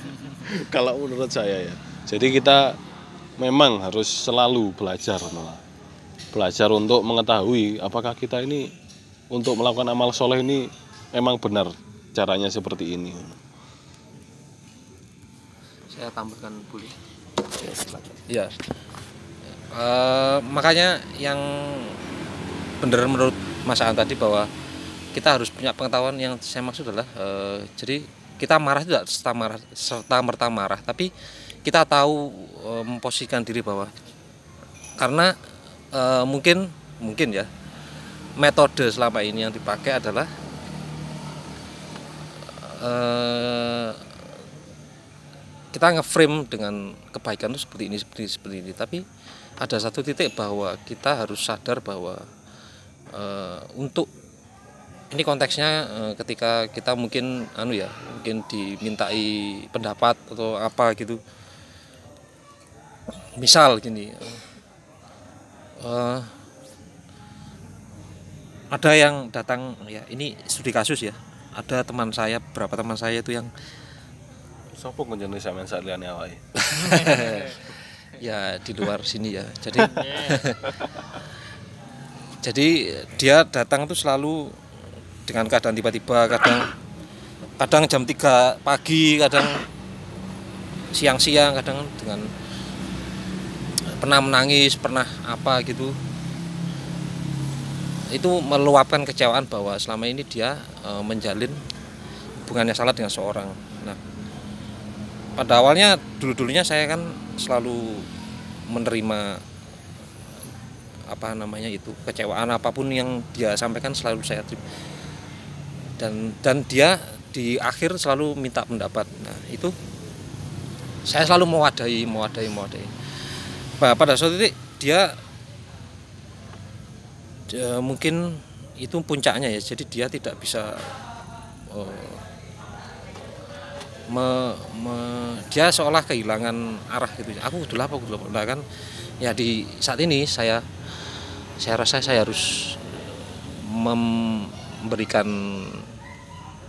Kalau menurut saya ya. Jadi kita memang harus selalu belajar ngono lah. belajar untuk mengetahui apakah kita ini untuk melakukan amal soleh ini memang benar caranya seperti ini. Saya tambahkan boleh ya Eh, makanya yang benar menurut Mas Aan tadi bahwa kita harus punya pengetahuan yang saya maksud adalah eh, jadi kita marah tidak serta marah serta merta marah tapi kita tahu eh, memposisikan diri bahwa karena eh, mungkin mungkin ya metode selama ini yang dipakai adalah eh, kita ngeframe dengan kebaikan itu seperti ini seperti ini seperti ini. Tapi ada satu titik bahwa kita harus sadar bahwa eh, untuk ini konteksnya eh, ketika kita mungkin anu ya mungkin dimintai pendapat atau apa gitu misal gini eh, ada yang datang ya ini studi kasus ya ada teman saya beberapa teman saya itu yang Sopo ngenjene sampean sak liyane awake. ya di luar sini ya jadi jadi dia datang tuh selalu dengan keadaan tiba-tiba kadang kadang jam 3 pagi kadang siang-siang kadang dengan pernah menangis pernah apa gitu. Itu meluapkan kecewaan bahwa selama ini dia eh, menjalin hubungannya salah dengan seorang. Nah pada awalnya dulu-dulunya saya kan selalu menerima apa namanya itu kecewaan apa pun yang dia sampaikan selalu saya terima. Dan dan dia di akhir selalu minta pendapat. Nah itu saya selalu mewadahi mewadahi mewadahi pada suatu titik dia eh, mungkin itu puncaknya ya. Jadi dia tidak bisa eh, me, me- dia seolah kehilangan arah gitu. Aku udah apa udah apa Nah, kan ya di saat ini saya saya rasa saya harus mem- memberikan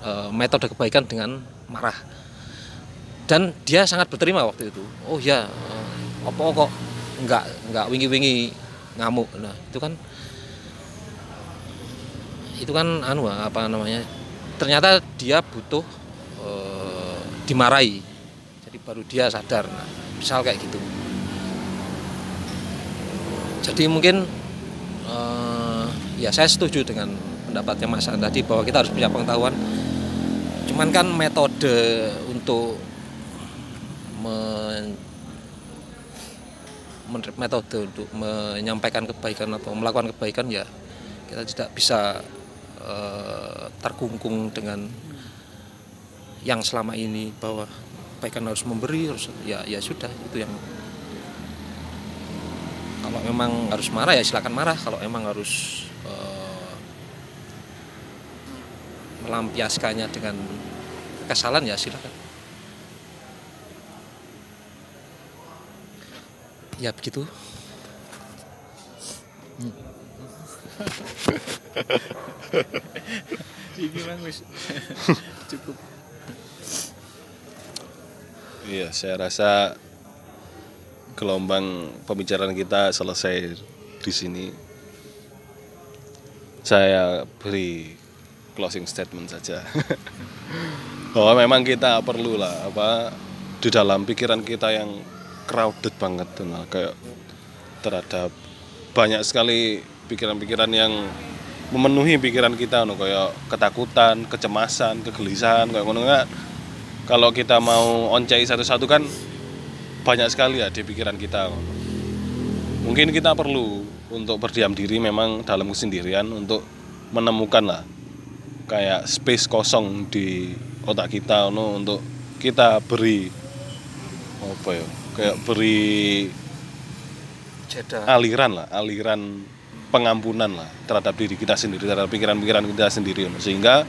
eh, metode kebaikan dengan marah. Dan dia sangat berterima waktu itu. Oh ya eh, apa kok nggak nggak wingi-wingi ngamuk. Nah itu kan itu kan anu apa namanya ternyata dia butuh eh, dimarahi. Jadi baru dia sadar. Nah, misal kayak gitu. Jadi mungkin eh, ya saya setuju dengan pendapatnya Mas An tadi bahwa kita harus punya pengetahuan. Cuman kan metode untuk metode untuk menyampaikan kebaikan atau melakukan kebaikan ya kita tidak bisa eh, terkungkung dengan yang selama ini bahwa kebaikan harus memberi harus ya ya sudah itu yang kalau memang harus marah ya silakan marah. Kalau memang harus eh, melampiaskannya dengan kesalahan ya silakan ya begitu Iki Mang wis cukup. Iya, saya rasa gelombang pembicaraan kita selesai di sini. Saya beri closing statement saja. Bahwa memang kita perlu lah apa di dalam pikiran kita yang crowded banget nah, kayak terhadap banyak sekali pikiran-pikiran yang memenuhi pikiran kita no kayak ketakutan, kecemasan, kegelisahan kayak ngono kan. Kalau kita mau oncai satu-satu kan banyak sekali ya di pikiran kita. Mungkin kita perlu untuk berdiam diri memang dalam kesendirian untuk menemukan lah kayak space kosong di otak kita no, untuk kita beri apa ya kayak beri jeda. aliran lah, aliran pengampunan lah terhadap diri kita sendiri, terhadap pikiran-pikiran kita sendiri, sehingga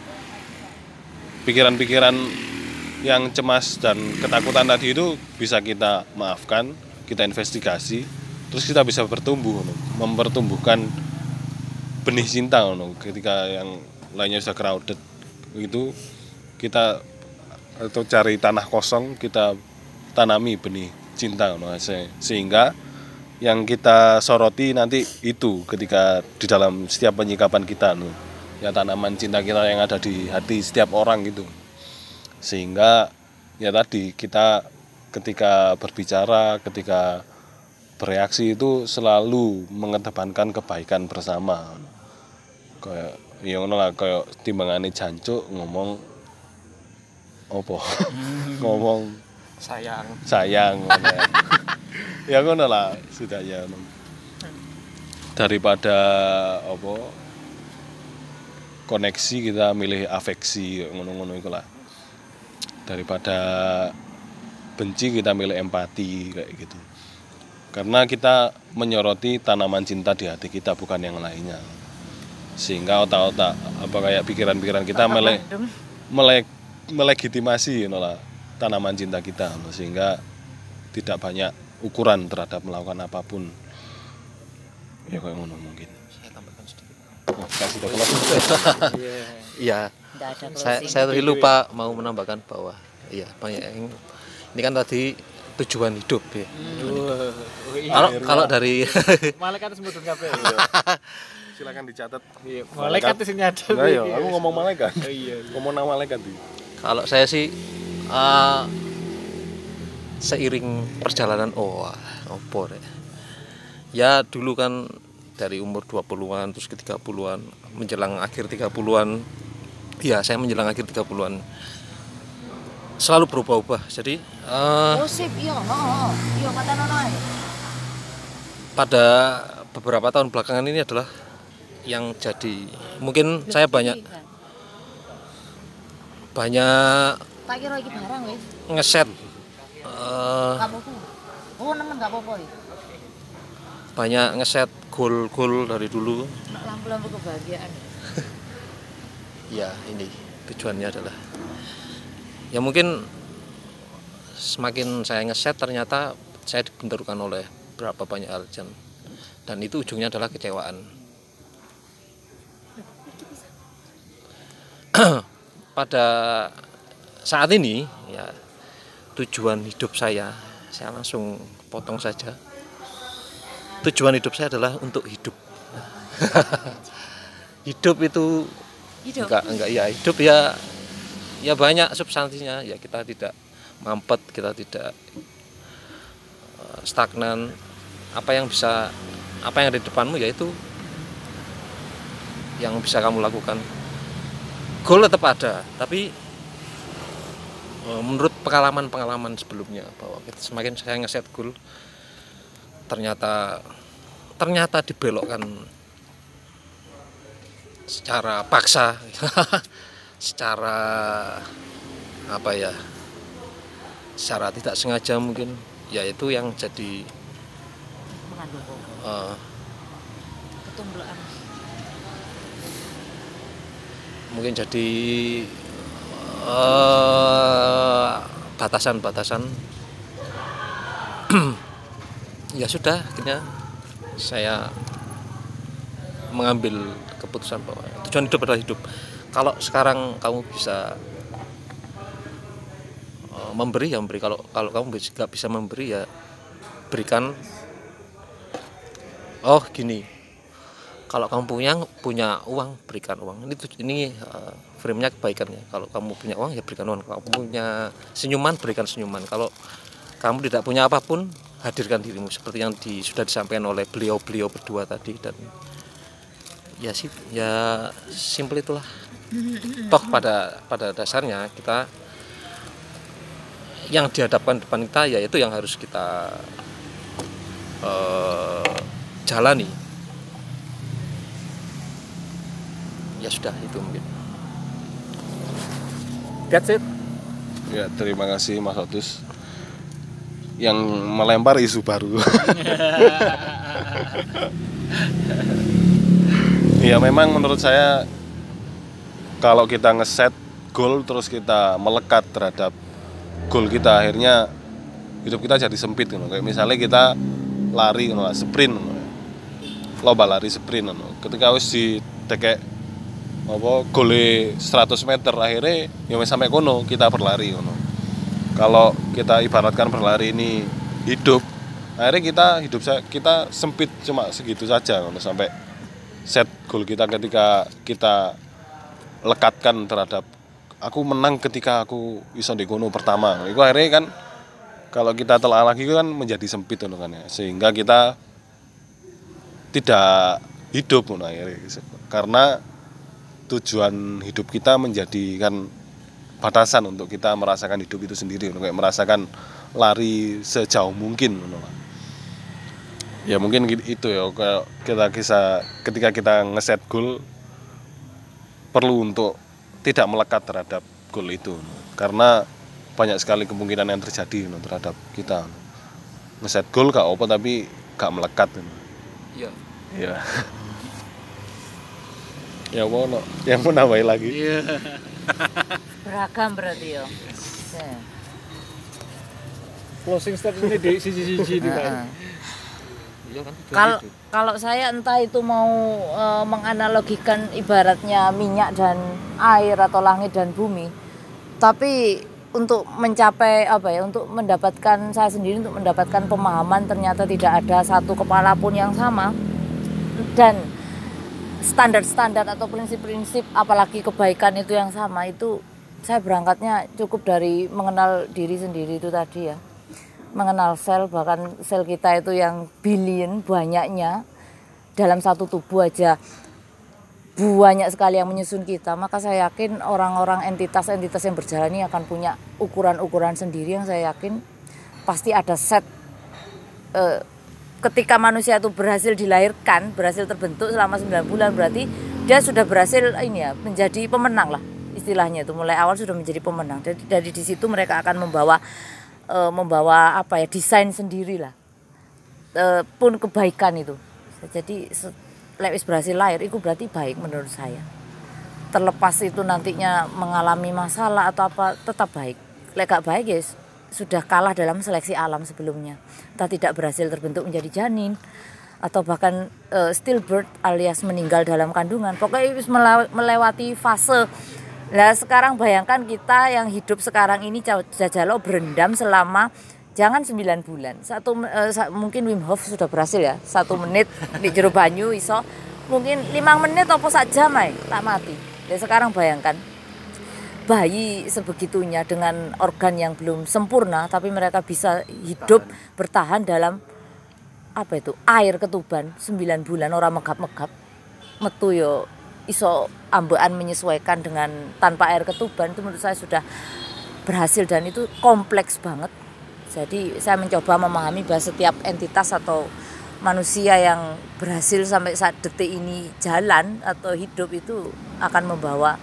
pikiran-pikiran yang cemas dan ketakutan tadi itu bisa kita maafkan, kita investigasi, terus kita bisa bertumbuh, mempertumbuhkan benih cinta, ketika yang lainnya sudah crowded, itu kita atau cari tanah kosong kita tanami benih cinta, sehingga yang kita soroti nanti itu ketika di dalam setiap penyikapan kita nu ya tanaman cinta kita yang ada di hati setiap orang gitu. Sehingga ya tadi kita ketika berbicara ketika bereaksi itu selalu mengedepankan kebaikan bersama. Kayak ya ngono lah kayak timbangane jancuk ngomong opo ngomong sayang. Sayang ya. ya ngono lah sudah ya daripada apa koneksi kita milih afeksi ngono-ngono iku lah. Daripada benci kita milih empati kayak gitu. Karena kita menyoroti tanaman cinta di hati kita bukan yang lainnya. Sehingga otak-otak apa kayak pikiran-pikiran kita melek melek melegitimasi you know lah tanaman cinta kita sehingga tidak banyak ukuran terhadap melakukan apa pun. Ya kayak ngono mungkin. Saya tambahkan sedikit. Oh, kasih iya. Saya saya tadi lupa mau menambahkan bahwa iya banyak yang ini kan tadi tujuan hidup ya. Kalau kalau dari Malaikat semut kabeh. silakan dicatat. Iya, malaikat. sing nyadar. Nah, yo, aku ngomong malaikat. Iya. ngomong nama malaikat kalau saya sih eh, seiring perjalanan oh opo rek. ya dulu kan dari umur 20-an terus ke 30-an menjelang akhir 30-an ya saya menjelang akhir 30-an selalu berubah-ubah jadi Oh oh, ae. pada beberapa tahun belakangan ini adalah yang jadi mungkin saya banyak kan. banyak Kira iki barang wis. ngeset eh, Gak apa-apa. Oh, nemen gak apa-apa iki. banyak ngeset goal-goal dari dulu lampu-lampu kebahagiaan. ya ini tujuannya adalah ya mungkin semakin saya ngeset ternyata saya dibenturkan oleh berapa banyak hal dan itu ujungnya adalah kecewaan pada saat ini ya tujuan hidup saya saya langsung potong saja. Tujuan hidup saya adalah untuk hidup. Hidup itu Hidup. enggak enggak ya hidup ya ya banyak substansinya. Ya kita tidak mampet kita tidak eh, stagnan. Apa yang bisa apa yang ada di depanmu yaitu yang bisa kamu lakukan. Goal tetap ada tapi menurut pengalaman-pengalaman sebelumnya bahwa kita semakin saya ngeset goal ternyata ternyata dibelokkan secara paksa secara apa ya secara tidak sengaja mungkin yaitu yang jadi eh, Ketumbluan. mungkin jadi eh, batasan-batasan. Ya sudah akhirnya saya mengambil keputusan bahwa tujuan hidup adalah hidup. Kalau sekarang kamu bisa eh, memberi ya memberi. Kalau kalau kamu nggak bisa memberi ya berikan. Oh gini. Kalau kamu punya punya uang berikan uang. Ini ini uh, frame-nya kebaikannya. Kalau kamu punya uang ya berikan uang. Kalau kamu punya senyuman berikan senyuman. Kalau kamu tidak punya apa pun hadirkan dirimu. Seperti yang di, sudah disampaikan oleh beliau-beliau berdua tadi. Dan ya sih ya simple itulah. Toh pada pada dasarnya kita yang dihadapkan depan kita yaitu yang harus kita eh, jalani. Ya sudah itu mungkin that's it Ya, terima kasih Mas Otus yang melempar isu baru. ya memang menurut saya kalau kita ngeset goal terus kita melekat terhadap goal kita akhirnya hidup kita jadi sempit gitu. Kayak misalnya kita lari gitu, sprint gitu. Lomba lari sprint gitu. Ketika wis di tekek apa gole 100 meter akhirnya ya sampai kono kita berlari ngono. Kalau kita ibaratkan berlari ini hidup, akhirnya kita hidup kita sempit cuma segitu saja ngono sampai set goal kita ketika kita lekatkan terhadap aku menang ketika aku iso di kono pertama. Itu akhirnya kan kalau kita telah lagi kan menjadi sempit kan ya. Sehingga kita tidak hidup ngono akhirnya. Karena tujuan hidup kita menjadikan batasan untuk kita merasakan hidup itu sendiri kayak merasakan lari sejauh mungkin ya mungkin gitu- itu ya kayak kita bisa ketika kita ngeset goal perlu untuk tidak melekat terhadap goal itu karena banyak sekali kemungkinan yang terjadi terhadap kita. Ngeset goal gak apa tapi gak melekat ngono. ya ya ya mau no, yang mau nambahin lagi Beragam berarti ya. Closing statement di sisi-sisi di Heeh. iya kan Kalau hidup. kalau saya entah itu mau eh, menganalogikan ibaratnya minyak dan air atau langit dan bumi, tapi untuk mencapai apa ya, untuk mendapatkan saya sendiri untuk mendapatkan pemahaman ternyata tidak ada satu kepala pun yang sama dan standar-standar atau prinsip-prinsip apalagi kebaikan itu yang sama itu saya berangkatnya cukup dari mengenal diri sendiri itu tadi ya. Mengenal sel bahkan sel kita itu yang billion banyaknya dalam satu tubuh aja. Banyak sekali yang menyusun kita maka saya yakin orang-orang entitas-entitas yang berjalan ini akan punya ukuran-ukuran sendiri yang saya yakin pasti ada set eh, ketika manusia itu berhasil dilahirkan berhasil terbentuk selama 9 bulan berarti dia sudah berhasil ini ya menjadi pemenang lah istilahnya itu. Mulai awal sudah menjadi pemenang. Jadi dari di situ mereka akan membawa eh, membawa apa ya desain sendiri lah. Eh, pun kebaikan itu. Jadi se- lek wis berhasil lahir itu berarti baik menurut saya. Terlepas itu nantinya mengalami masalah atau apa tetap baik. Lek gak baik ya s- sudah kalah dalam seleksi alam sebelumnya. Entah tidak berhasil terbentuk menjadi janin atau bahkan eh, stillbirth alias meninggal dalam kandungan. Pokoknya mela- melewati fase. Lah sekarang bayangkan kita yang hidup sekarang ini jajalo berendam selama jangan 9 bulan. Satu sa- mungkin Wim Hof sudah berhasil ya satu menit di jero banyu iso. Mungkin lima menit atau sak jam ay, tak mati. Dan sekarang bayangkan bayi sebegitunya dengan organ yang belum sempurna tapi mereka bisa hidup bertahan dalam apa itu air ketuban 9 bulan orang megap-megap. Metu yo iso ambekan menyesuaikan dengan tanpa air ketuban itu menurut saya sudah berhasil dan itu kompleks banget. Jadi saya mencoba memahami bahwa setiap entitas atau manusia yang berhasil sampai saat detik ini jalan atau hidup itu akan membawa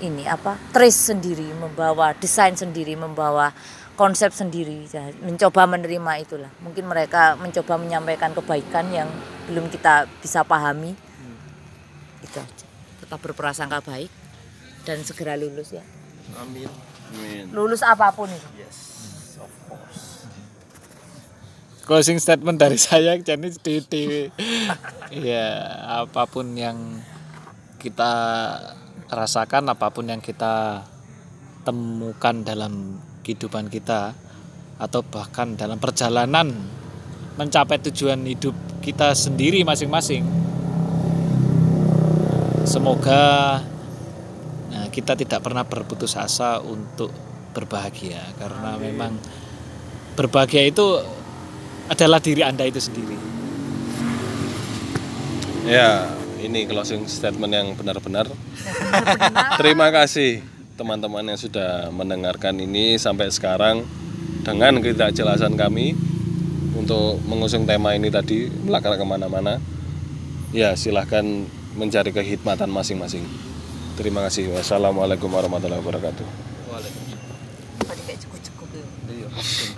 ini apa trace sendiri, membawa desain sendiri, membawa konsep sendiri. Jadi, mencoba menerima itulah. Mungkin mereka mencoba menyampaikan kebaikan yang belum kita bisa pahami. Itu aja. Tetap berprasangka baik dan segera lulus ya. Amin. Lulus apa pun itu. closing statement dari saya jadi di, di ya apa pun yang kita rasakan apa pun yang kita temukan dalam kehidupan kita atau bahkan dalam perjalanan mencapai tujuan hidup kita sendiri masing-masing semoga nah, kita tidak pernah berputus asa untuk berbahagia karena memang berbahagia itu adalah diri Anda itu sendiri. Ya, ini closing statement yang benar-benar. Terima kasih teman-teman yang sudah mendengarkan ini sampai sekarang dengan ketidakjelasan kami untuk mengusung tema ini tadi melakar ke mana-mana. Ya, silahkan mencari kehikmatan masing-masing. Terima kasih. Wassalamualaikum warahmatullahi wabarakatuh. Cukup-cukup.